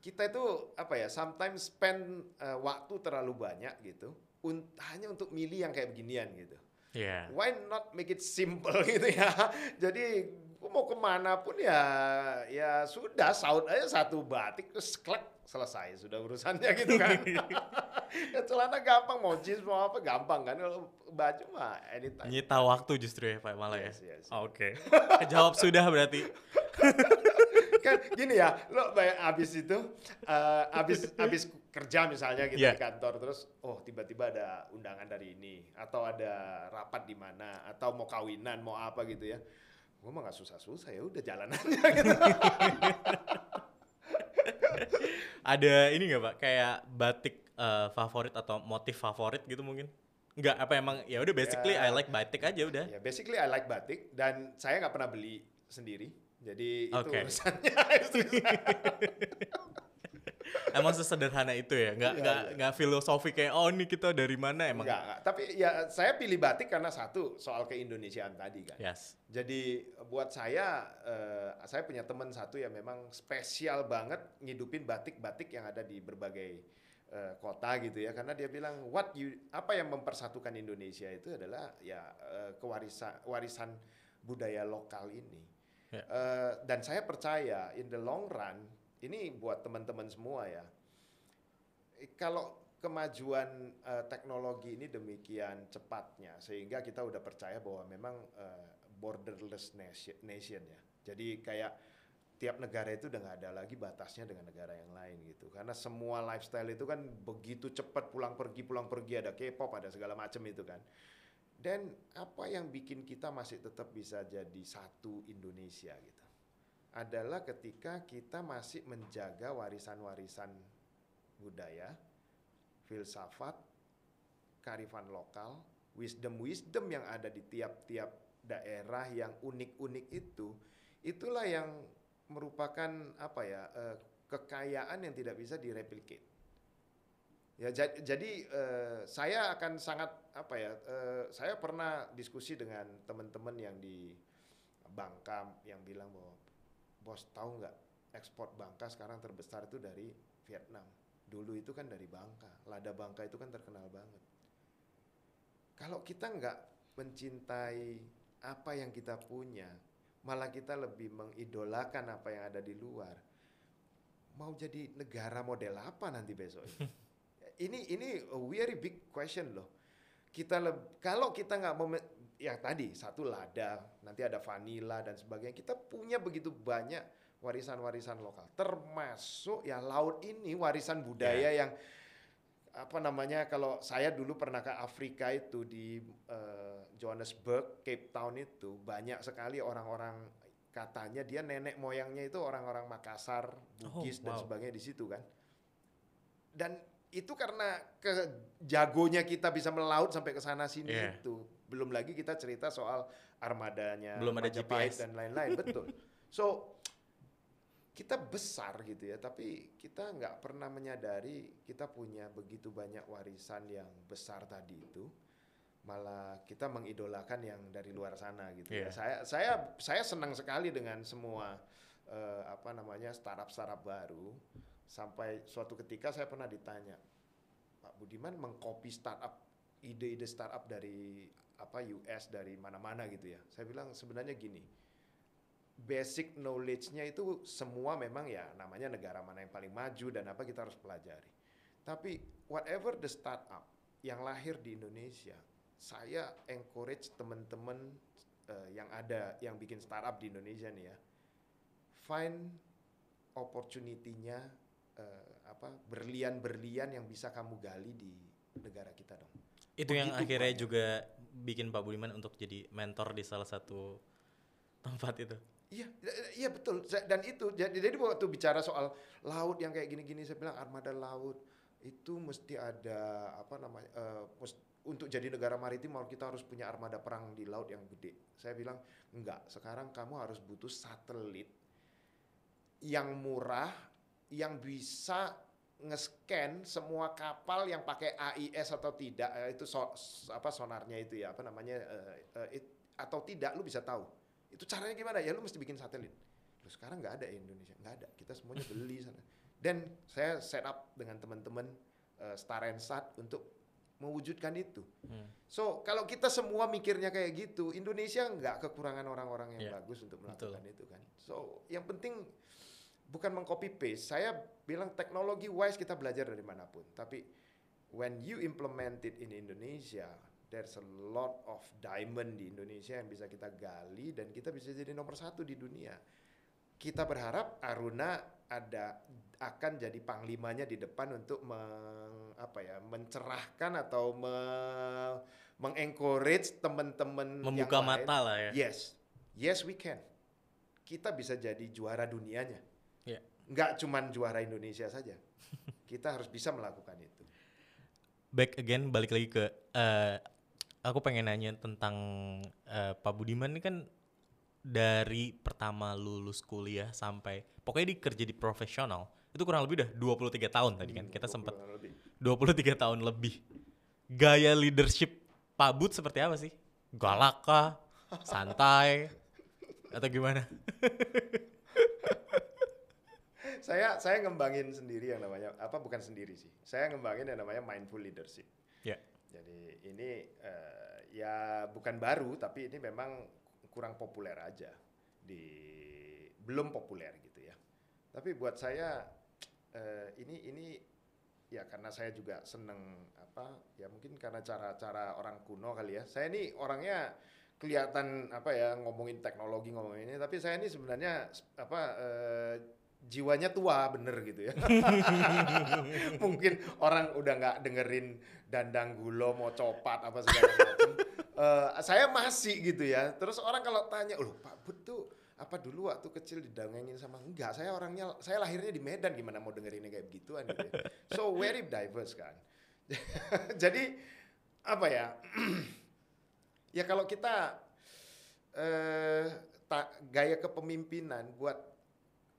kita itu apa ya sometimes spend uh, waktu terlalu banyak gitu un- hanya untuk milih yang kayak beginian gitu. Iya. Why not make it simple *laughs* gitu ya? Jadi gua mau ke mana pun ya ya sudah saut aja satu batik terus klek selesai sudah urusannya *laughs* gitu kan. *laughs* ya, celana gampang mau jeans mau apa gampang kan kalau baju mah anytime. Nyita waktu justru ya Pak malah Yes, ya. yes. Oke. Kejawab sudah berarti. Kan gini ya, lo abis itu, eh, abis abis kerja misalnya kita Iya. di kantor terus, oh tiba-tiba ada undangan dari ini, atau ada rapat di mana, atau mau kawinan, mau apa gitu ya, gue mah nggak susah-susah ya, udah jalan aja *laughs* gitu. Ada ini nggak Pak kayak batik eh, favorit atau motif favorit gitu mungkin? Enggak, apa emang ya udah basically Ya. I like batik aja udah. ya basically I like batik dan saya nggak pernah beli sendiri, jadi itu urusannya *laughs* istri saya. Emang sesederhana itu ya? Nggak Iya, nggak iya. nggak filosofi kayak oh ini kita dari mana emang? Enggak, enggak. tapi ya saya pilih batik karena satu soal keindonesiaan tadi kan. Yes. Jadi buat saya, eh, saya punya teman satu yang memang spesial banget ngidupin batik-batik yang ada di berbagai eh, kota gitu ya. Karena dia bilang, what you, apa yang mempersatukan Indonesia itu adalah ya eh, kewarisan warisan budaya lokal ini. Ya. Eh, dan saya percaya in the long run, ini buat teman-teman semua ya. Kalau kemajuan eh, teknologi ini demikian cepatnya sehingga kita udah percaya bahwa memang eh, borderless nation, nation ya. Jadi kayak tiap negara itu udah nggak ada lagi batasnya dengan negara yang lain gitu. Karena semua lifestyle itu kan begitu cepat pulang pergi pulang pergi ada K-pop ada segala macam itu kan. Dan apa yang bikin kita masih tetap bisa jadi satu Indonesia gitu adalah ketika kita masih menjaga warisan-warisan budaya, filsafat, karifan lokal, wisdom-wisdom yang ada di tiap-tiap daerah yang unik-unik itu, itulah yang merupakan apa ya eh, kekayaan yang tidak bisa direplicate. Ya ja- jadi eh, saya akan sangat apa ya eh, saya pernah diskusi dengan teman-teman yang di Bangka yang bilang bahwa bos tahu nggak ekspor Bangka sekarang terbesar itu dari Vietnam. Dulu itu kan dari Bangka, lada Bangka itu kan terkenal banget. Kalau kita nggak mencintai apa yang kita punya, malah kita lebih mengidolakan apa yang ada di luar. Mau jadi negara model apa nanti besok? ini? *laughs* ini ini a very big question loh. Kita kalau kita nggak mau ya tadi satu lada, nanti ada vanila dan sebagainya. Kita punya begitu banyak warisan-warisan lokal, termasuk ya laut ini warisan budaya yang apa namanya kalau saya dulu pernah ke Afrika itu di eh, Johannesburg, Cape Town itu banyak sekali orang-orang katanya dia nenek moyangnya itu orang-orang Makassar, Bugis dan wow. sebagainya di situ kan. Dan itu karena ke jagonya kita bisa melaut sampai ke sana sini Iya. itu. Belum lagi kita cerita soal armadanya Belum ada GPS. dan lain-lain, betul. *laughs* So kita besar gitu ya, tapi kita nggak pernah menyadari kita punya begitu banyak warisan yang besar tadi itu. Malah kita mengidolakan yang dari luar sana gitu ya. Iya. Saya saya saya senang sekali dengan semua eh, apa namanya startup-startup baru. Sampai suatu ketika saya pernah ditanya, Pak Budiman mengcopy startup ide-ide startup dari apa US dari mana-mana gitu ya. Saya bilang sebenarnya gini, basic knowledge-nya itu semua memang ya namanya negara mana yang paling maju dan apa kita harus pelajari. Tapi whatever the startup yang lahir di Indonesia, saya encourage teman-teman eh, yang ada yang bikin startup di Indonesia nih ya, find opportunity-nya eh, apa berlian-berlian yang bisa kamu gali di negara kita dong. Itu yang Begitu akhirnya banyak. juga bikin Pak Budiman untuk jadi mentor di salah satu tempat itu. Iya, iya betul. Dan itu jadi, jadi waktu bicara soal laut yang kayak gini-gini, saya bilang armada laut itu mesti ada apa namanya mus- untuk jadi negara maritim kita harus punya armada perang di laut yang gede. Saya bilang enggak. Sekarang kamu harus butuh satelit yang murah, yang bisa nge-scan semua kapal yang pakai AIS atau tidak eh, itu so- apa sonarnya itu ya apa namanya eh, eh, it- atau tidak lu bisa tahu. Itu caranya gimana? Ya lu mesti bikin satelit. Lu sekarang nggak ada ya Indonesia. Nggak ada. Kita semuanya beli sana. Dan saya set up dengan teman-teman eh, Star and Sat untuk mewujudkan itu. Hmm. so kalau kita semua mikirnya kayak gitu Indonesia nggak kekurangan orang-orang yang Iya, bagus untuk betul. melakukan itu kan. So yang penting bukan mengcopy paste. Saya bilang teknologi wise kita belajar dari mana pun. Tapi when you implement it in Indonesia, there's a lot of diamond di Indonesia yang bisa kita gali dan kita bisa jadi nomor satu di dunia. Kita berharap Aruna ada akan jadi panglimanya di depan untuk meng, apa ya mencerahkan atau me, mengencourage teman-teman yang Membuka lain. mata lah ya. Yes, yes we can. Kita bisa jadi juara dunianya. Nggak cuman juara Indonesia saja. Kita harus bisa melakukan itu. Back again balik lagi ke eh, aku pengen nanya tentang eh, Pak Budiman ini kan dari pertama lulus kuliah sampai pokoknya dia kerja di profesional itu kurang lebih udah 23 tahun tadi kan kita sempat 23 tahun lebih. Gaya leadership Pak Bud seperti apa sih? Galak kah? Santai? Atau gimana? *laughs* Saya saya ngembangin sendiri yang namanya apa bukan sendiri sih. Saya ngembangin yang namanya mindful leadership. Ya. Jadi ini eh, ya bukan baru tapi ini memang kurang populer aja di belum populer gitu ya. Tapi buat saya eh, ini ini ya karena saya juga seneng apa ya mungkin karena cara-cara orang kuno kali ya. Saya ini orangnya kelihatan apa ya ngomongin teknologi ngomongin ini tapi saya ini sebenarnya apa eh, jiwanya tua bener gitu ya. *laughs* Mungkin orang udah nggak dengerin dandang gulo mau copat apa segala macam. Eh, saya masih gitu ya. Terus orang kalau tanya, loh Pak Bud tuh apa dulu waktu kecil didongengin sama enggak? Saya orangnya, saya lahirnya di Medan gimana mau dengerinnya kayak begituan gitu. ya. So very diverse kan. *laughs* Jadi apa ya? *clears throat* ya kalau kita eh ta- gaya kepemimpinan buat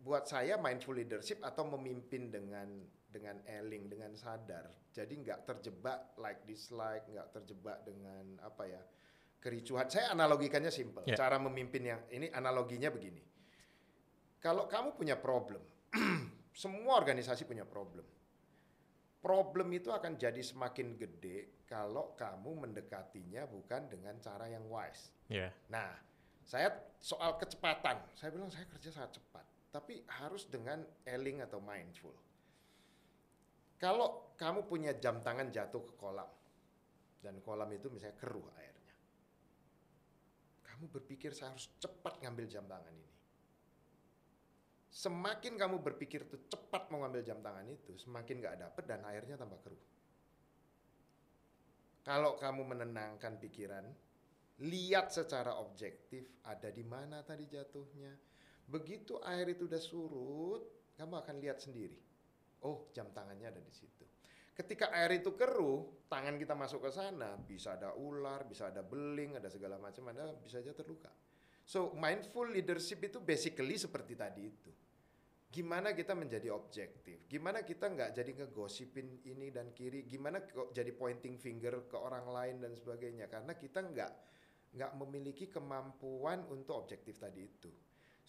buat saya mindful leadership atau memimpin dengan dengan eling dengan sadar. Jadi nggak terjebak like dislike nggak terjebak dengan apa ya kericuhan. Saya analogikannya simple. Ya. cara memimpin yang ini analoginya begini. Kalau kamu punya problem *clears throat* semua organisasi punya problem. Problem itu akan jadi semakin gede kalau kamu mendekatinya bukan dengan cara yang wise. Ya. Nah, saya soal kecepatan, saya bilang saya kerja sangat cepat, tapi harus dengan eling atau mindful. Kalau kamu punya jam tangan jatuh ke kolam, dan kolam itu misalnya keruh airnya, kamu berpikir saya harus cepat ngambil jam tangan ini. Semakin kamu berpikir tuh cepat mau ngambil jam tangan itu, semakin nggak dapet dan airnya tambah keruh. Kalau kamu menenangkan pikiran, lihat secara objektif ada di mana tadi jatuhnya. Begitu air itu udah surut, kamu akan lihat sendiri. Oh, jam tangannya ada di situ. Ketika air itu keruh, tangan kita masuk ke sana, bisa ada ular, bisa ada beling, ada segala macam, ada bisa aja terluka. So, mindful leadership itu basically seperti tadi itu. Gimana kita menjadi objektif? Gimana kita nggak jadi ngegosipin ini dan kiri? Gimana jadi pointing finger ke orang lain dan sebagainya? Karena kita nggak nggak memiliki kemampuan untuk objektif tadi itu.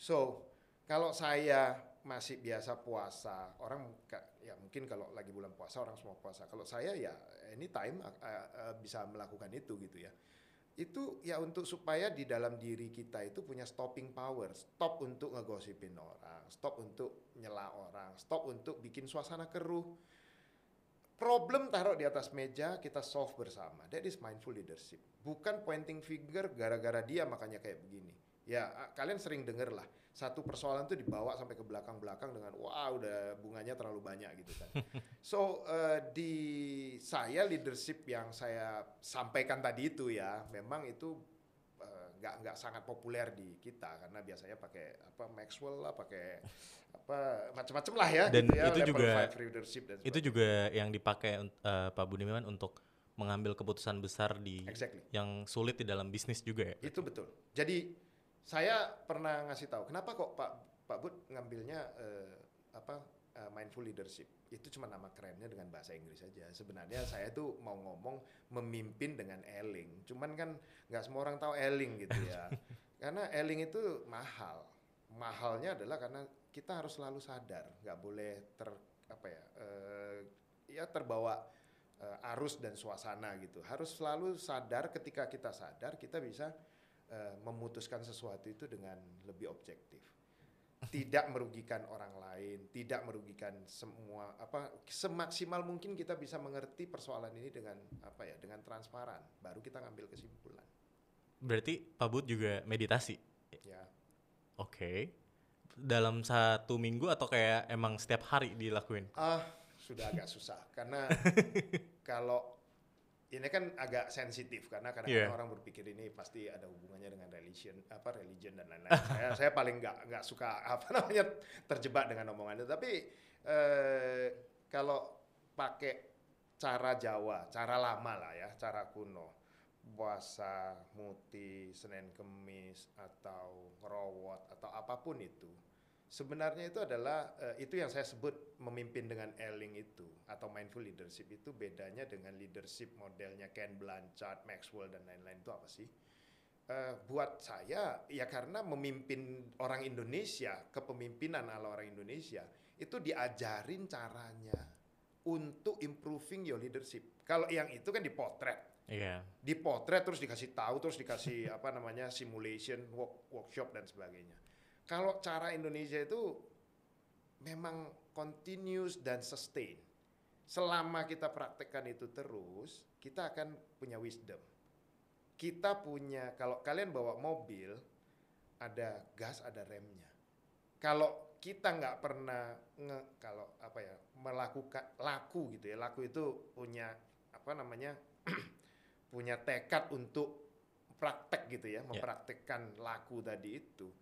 So, kalau saya masih biasa puasa, orang ya mungkin kalau lagi bulan puasa orang semua puasa. Kalau saya ya anytime uh, uh, bisa melakukan itu gitu ya. Itu ya untuk supaya di dalam diri kita itu punya stopping power, stop untuk ngegosipin orang, stop untuk nyela orang, stop untuk bikin suasana keruh. Problem taruh di atas meja, kita solve bersama. That is mindful leadership. Bukan pointing finger gara-gara dia makanya kayak begini. Ya, kalian sering denger lah satu persoalan itu dibawa sampai ke belakang-belakang dengan wah udah bunganya terlalu banyak gitu kan. *laughs* so uh, di saya leadership yang saya sampaikan tadi itu ya memang itu eh, nggak uh, nggak sangat populer di kita karena biasanya pakai apa Maxwell lah pakai apa macam-macam lah ya dan gitu ya, itu juga leadership dan itu juga yang dipakai uh, Pak Budiman untuk mengambil keputusan besar di exactly. yang sulit di dalam bisnis juga ya. Itu betul. Jadi saya pernah ngasih tahu kenapa kok Pak Pak Bud ngambilnya uh, apa uh, mindful leadership? Itu cuma nama kerennya dengan bahasa Inggris saja sebenarnya saya tuh mau ngomong memimpin dengan eling cuman kan nggak semua orang tahu eling gitu ya. *laughs* Karena eling itu mahal. Mahalnya adalah karena kita harus selalu sadar. Nggak boleh ter apa ya uh, ya terbawa uh, arus dan suasana gitu. Harus selalu sadar. Ketika kita sadar kita bisa uh, memutuskan sesuatu itu dengan lebih objektif tidak merugikan orang lain, tidak merugikan semua apa semaksimal mungkin kita bisa mengerti persoalan ini dengan apa ya dengan transparan, baru kita ngambil kesimpulan. Berarti Pak Bud juga meditasi? Ya. Oke. Okay. Dalam satu minggu atau kayak emang setiap hari dilakuin? Ah, sudah agak susah karena *laughs* kalau ini kan agak sensitif karena kadang-kadang yeah. orang berpikir ini pasti ada hubungannya dengan religion apa religion dan lain-lain. *laughs* saya saya paling nggak nggak suka apa namanya terjebak dengan omongan itu. Tapi eh, kalau pakai cara Jawa, cara lama lah ya, cara kuno, puasa, muti, Senin Kemis atau ngerowot atau apa pun itu sebenarnya itu adalah uh, itu yang saya sebut memimpin dengan Elling itu atau mindful leadership itu bedanya dengan leadership modelnya Ken Blanchard, Maxwell dan lain-lain itu apa sih? Uh, buat saya ya karena memimpin orang Indonesia kepemimpinan ala orang Indonesia itu diajarin caranya untuk improving your leadership. Kalau yang itu kan dipotret. Iya. Yeah. Dipotret terus dikasih tahu terus dikasih *laughs* apa namanya simulation work, workshop dan sebagainya kalau cara Indonesia itu memang continuous dan sustain. Selama kita praktekkan itu terus, kita akan punya wisdom. Kita punya, kalau kalian bawa mobil, ada gas, ada remnya. Kalau kita nggak pernah nge, kalau apa ya melakukan laku gitu ya, laku itu punya apa namanya *clears throat* punya tekad untuk praktek gitu ya, ya. mempraktekkan yeah. laku tadi itu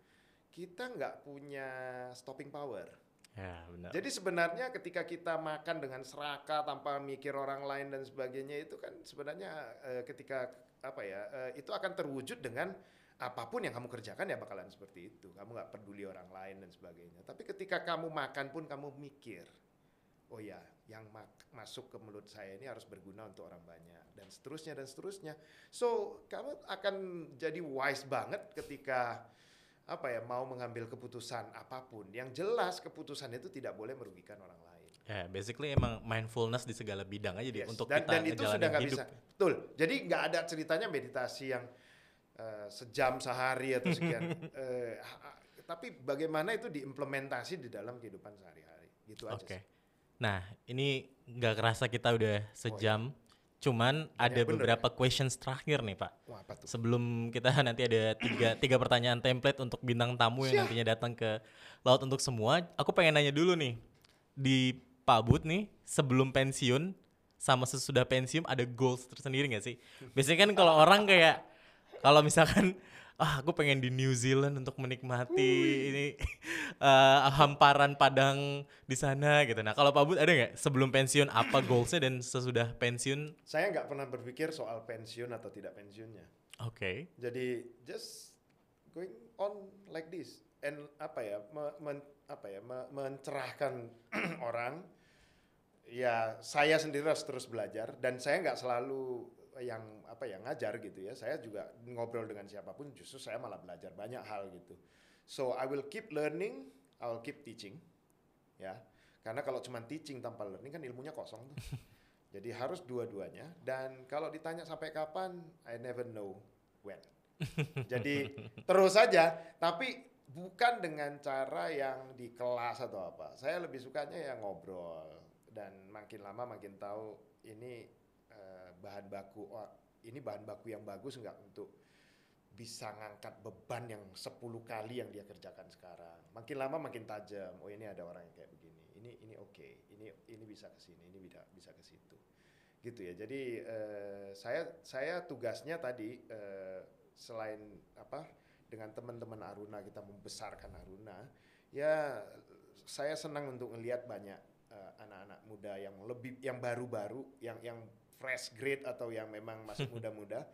kita nggak punya stopping power. Ya, benar. Jadi sebenarnya ketika kita makan dengan serakah tanpa mikir orang lain dan sebagainya itu kan sebenarnya uh, ketika apa ya uh, itu akan terwujud dengan apa pun yang kamu kerjakan ya bakalan seperti itu. Kamu nggak peduli orang lain dan sebagainya. Tapi ketika kamu makan pun kamu mikir, oh ya, yang masuk ke mulut saya ini harus berguna untuk orang banyak dan seterusnya dan seterusnya. So kamu akan jadi wise banget ketika apa ya mau mengambil keputusan apa pun yang jelas keputusan itu tidak boleh merugikan orang lain. Ya, yeah, basically emang mindfulness di segala bidang aja yes. untuk dan, kita dan itu sudah nggak bisa. Betul. Jadi nggak ada ceritanya meditasi yang uh, sejam sehari atau sekian. *laughs* uh, tapi bagaimana itu diimplementasi di dalam kehidupan sehari-hari. Gitu aja. Oke. Nah, ini nggak kerasa kita udah sejam. Oh, iya Cuman ada beberapa ya? questions terakhir nih Pak. Wah, apa tuh? Sebelum kita *laughs* nanti ada tiga, tiga pertanyaan template untuk bintang tamu yang nantinya datang ke Laut untuk Semua. Aku pengen nanya dulu nih. Di Pak Bud nih, sebelum pensiun sama sesudah pensiun ada goals tersendiri gak sih? Biasanya kan kalau orang kayak kalau misalkan ah aku pengen di New Zealand untuk menikmati ini *laughs* eh, hamparan padang di sana gitu. Nah kalau Pak Bud ada nggak sebelum pensiun apa *clears throat* goalsnya dan sesudah pensiun? Saya nggak pernah berpikir soal pensiun atau tidak pensiunnya. Oke. Jadi just going on like this and apa ya me- men- apa ya me- mencerahkan *clears throat* orang. Ya saya sendiri harus terus belajar dan saya nggak selalu yang apa ya ngajar gitu ya. Saya juga ngobrol dengan siapa pun justru saya malah belajar banyak hal gitu. So I will keep learning, I will keep teaching. Ya. Karena kalau cuma teaching tanpa learning kan ilmunya kosong tuh. *laughs* Jadi harus dua-duanya dan kalau ditanya sampai kapan I never know when. Jadi *laughs* terus saja tapi bukan dengan cara yang di kelas atau apa. Saya lebih sukanya ya ngobrol dan makin lama makin tahu ini bahan baku oh, ini bahan baku yang bagus nggak untuk bisa ngangkat beban yang 10 kali yang dia kerjakan sekarang. Makin lama makin tajam. Oh ini ada orang yang kayak begini. Ini ini oke. Ini ini bisa ke sini, ini bisa bisa ke situ. Gitu ya. Jadi eh, saya saya tugasnya tadi eh, selain apa dengan teman-teman Aruna kita membesarkan Aruna, ya saya senang untuk melihat banyak eh, anak-anak muda yang lebih yang baru-baru, yang yang fresh grade atau yang memang masih *laughs* muda-muda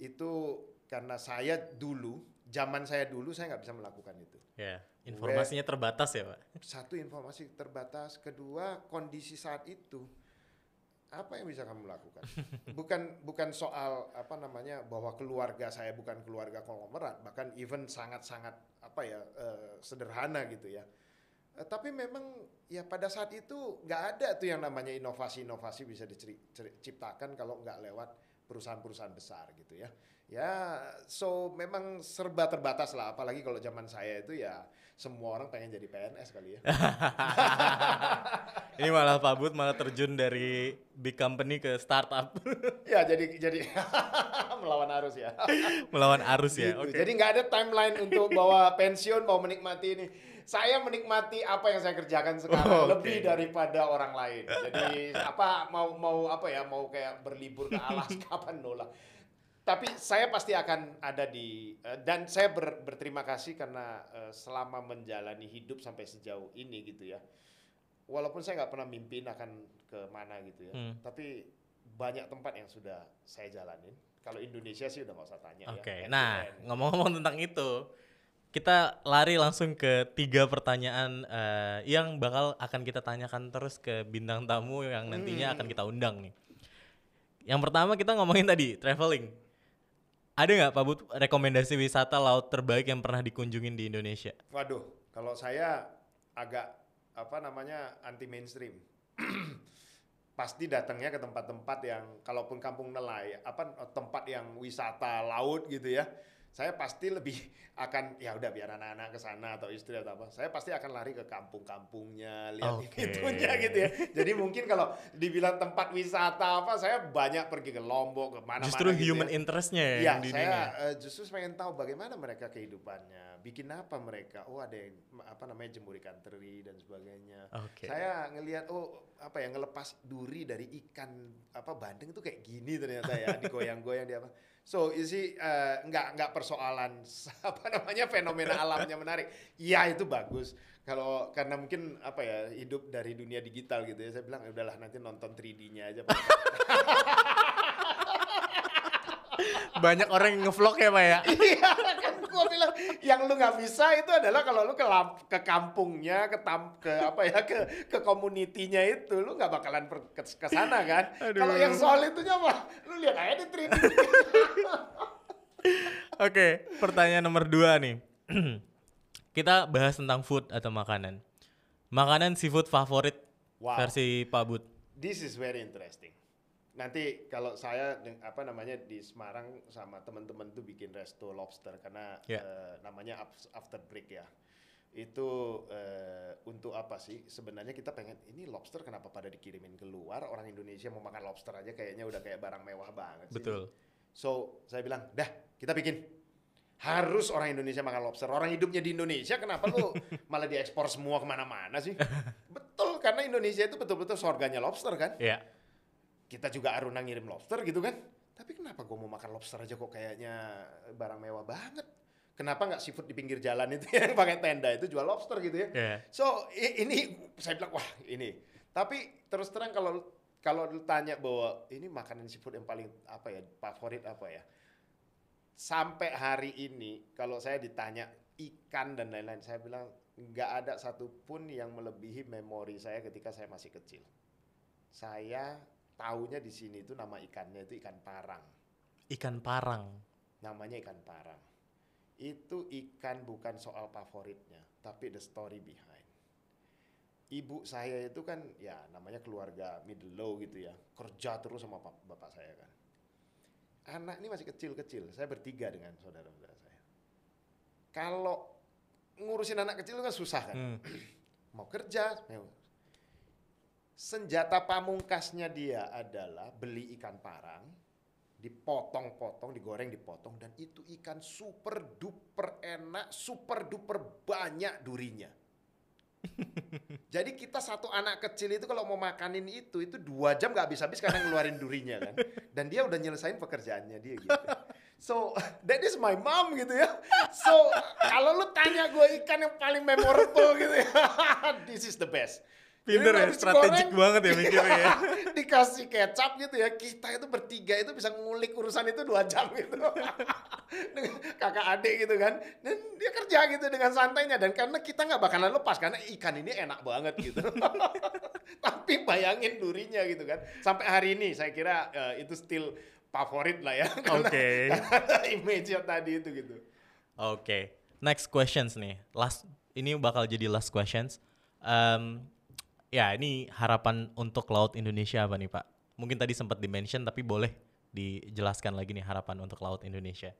itu karena saya dulu, zaman saya dulu saya nggak bisa melakukan itu. Ya. Informasinya terbatas ya Pak. Satu informasi terbatas, kedua kondisi saat itu apa yang bisa kamu lakukan? *laughs* Bukan bukan soal apa namanya bahwa keluarga saya bukan keluarga konglomerat, bahkan even sangat-sangat apa ya eh, sederhana gitu ya. Eh, tapi memang ya pada saat itu nggak ada tuh yang namanya inovasi-inovasi bisa diciptakan kalau nggak lewat perusahaan-perusahaan besar gitu ya. Ya, so memang serba terbatas lah. Apalagi kalau zaman saya itu ya semua orang pengen jadi PNS kali ya. *laughs* Ini malah Pak Bud malah terjun dari big company ke startup *laughs* ya jadi jadi *laughs* melawan arus ya. melawan arus ya. Gitu. Oke. Jadi nggak ada timeline untuk bawa pensiun mau menikmati ini. Saya menikmati apa yang saya kerjakan sekarang Oh, oke. lebih daripada orang lain. *laughs* Jadi apa mau mau apa ya mau kayak berlibur ke Alaska *laughs* apa nolah. Tapi saya pasti akan ada di eh, dan saya ber- berterima kasih karena eh, selama menjalani hidup sampai sejauh ini gitu ya. Walaupun saya nggak pernah mimpin akan ke mana gitu ya. Hmm. Tapi banyak tempat yang sudah saya jalanin. Kalau Indonesia sih udah nggak usah tanya Oke, ya. nah ngomong-ngomong tentang itu, kita lari langsung ke tiga pertanyaan eh, yang bakal akan kita tanyakan terus ke bintang tamu yang nantinya akan kita undang nih. Yang pertama kita ngomongin tadi traveling. Ada nggak Pak Bud rekomendasi wisata laut terbaik yang pernah dikunjungin di Indonesia? Waduh, kalau saya agak apa namanya anti mainstream. *clears throat* Pasti datangnya ke tempat-tempat yang kalaupun kampung nelayan, apa tempat yang wisata laut gitu ya. Saya pasti lebih akan ya udah biar anak-anak ke sana atau istri atau apa. Saya pasti akan lari ke kampung-kampungnya, lihat Oke. itunya gitu ya. Jadi mungkin kalau dibilang tempat wisata apa, saya banyak pergi ke Lombok, ke mana-mana Justru gitu human ya. interestnya ya Iya, yang di saya eh, justru pengen tahu bagaimana mereka kehidupannya, bikin apa mereka. Oh, ada yang apa namanya jemur ikan teri dan sebagainya. Oke. Saya ngelihat oh apa ya ngelepas duri dari ikan apa bandeng itu kayak gini ternyata ya *laughs* digoyang-goyang di apa. So, you see eh, nggak nggak persoalan *laughs* apa namanya fenomena alamnya menarik. Iya itu bagus. Kalau karena mungkin apa ya hidup dari dunia digital gitu ya. Saya bilang "Ya udahlah nanti nonton 3D-nya aja. *laughs* Banyak orang yang ngevlog ya Pak ya? *laughs* Iya kan gua bilang yang lu nggak bisa itu adalah kalau lu ke lamp, ke kampungnya, ke tam, ke apa ya ke ke komunitinya itu lu nggak bakalan per, ke, ke sana kan. Kalau yang soal itunya mah lu lihat aja di 3D. *laughs* Oke, pertanyaan nomor dua nih. *clears throat* Kita bahas tentang food atau makanan. Makanan seafood favorit Wow. versi Pak Bud. This is very interesting. Nanti kalau saya apa namanya di Semarang sama teman-teman tuh bikin resto lobster karena Ya. eh, namanya af- after break ya. Itu eh, untuk apa sih? Sebenarnya kita pengen ini lobster kenapa pada dikirimin keluar? Orang Indonesia mau makan lobster aja kayaknya udah kayak barang mewah banget sih. Betul. So saya bilang, dah kita bikin. Harus orang Indonesia makan lobster. Orang hidupnya di Indonesia, kenapa lu *laughs* malah diekspor semua ke mana-mana sih? Betul, karena Indonesia itu betul-betul surganya lobster kan. Ya. Kita juga Aruna ngirim lobster gitu kan. Tapi kenapa gue mau makan lobster aja kok kayaknya barang mewah banget? Kenapa nggak seafood di pinggir jalan itu *laughs* yang pakai tenda itu jual lobster gitu ya? Iya. So ini saya bilang wah ini. Tapi terus terang kalau kalau tanya bahwa ini makanan seafood yang paling apa ya favorit apa ya? Sampai hari ini kalau saya ditanya ikan dan lain-lain saya bilang nggak ada satupun yang melebihi memori saya ketika saya masih kecil. Saya taunya di sini itu nama ikannya itu ikan parang. Ikan parang. Namanya ikan parang. Itu ikan bukan soal favoritnya, tapi the story behind. Ibu saya itu kan ya namanya keluarga middle low gitu ya, kerja terus sama bapak saya kan. Anak ini masih kecil-kecil, saya bertiga dengan saudara-saudara saya. Kalau ngurusin anak kecil itu kan susah kan, Hmm. *clears throat* mau kerja, mau senjata pamungkasnya dia adalah beli ikan parang, dipotong-potong, digoreng, dipotong, dan itu ikan super duper enak, super duper banyak durinya. *laughs* Jadi kita satu anak kecil itu kalau mau makanin itu, itu dua jam nggak habis-habis karena ngeluarin durinya kan. Dan dia udah nyelesain pekerjaannya dia gitu. So that is my mom gitu ya. So kalau lu tanya gue ikan yang paling memorable gitu ya, *laughs* this is the best. Pinter ya, strategik banget ya mikirnya ya. *laughs* dikasih kecap gitu ya kita itu bertiga itu bisa ngulik urusan itu dua jam gitu *laughs* kakak adik gitu kan dan dia kerja gitu dengan santainya dan karena kita nggak bakalan lepas karena ikan ini enak banget gitu *laughs* tapi bayangin durinya gitu kan sampai hari ini saya kira eh, itu still favorit lah ya Oke. karena image tadi itu gitu Oke, next questions nih. Last ini bakal jadi last questions. Em, ya ini harapan untuk laut Indonesia apa nih Pak? Mungkin tadi sempat dimention tapi boleh dijelaskan lagi nih harapan untuk laut Indonesia.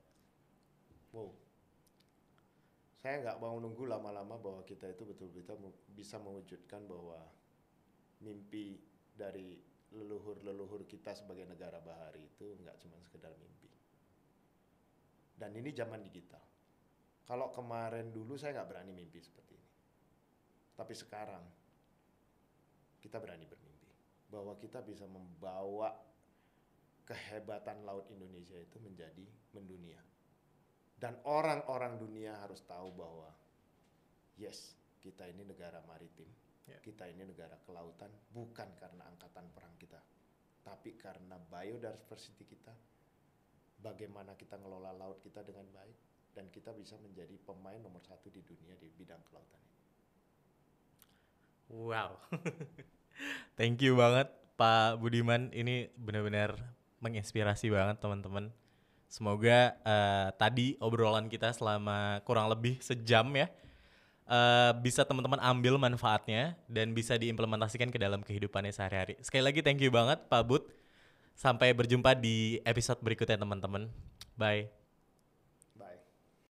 Wow. Saya nggak mau nunggu lama-lama bahwa kita itu betul-betul bisa mewujudkan bahwa mimpi dari leluhur-leluhur kita sebagai negara bahari itu nggak cuma sekedar mimpi. Dan ini zaman digital. Kalau kemarin dulu saya nggak berani mimpi seperti ini. Tapi sekarang kita berani bermimpi bahwa kita bisa membawa kehebatan laut Indonesia itu menjadi mendunia. Dan orang-orang dunia harus tahu bahwa yes, kita ini negara maritim. Ya. Kita ini negara kelautan bukan karena angkatan perang kita, tapi karena biodiversity kita. Bagaimana kita ngelola laut kita dengan baik dan kita bisa menjadi pemain nomor satu di dunia di bidang kelautan ini. Wow. *laughs* Thank you banget Pak Budiman. Ini benar-benar menginspirasi banget teman-teman. Semoga eh, tadi obrolan kita selama kurang lebih sejam ya eh, bisa teman-teman ambil manfaatnya dan bisa diimplementasikan ke dalam kehidupannya sehari-hari. Sekali lagi thank you banget Pak Bud. Sampai berjumpa di episode berikutnya teman-teman. Bye.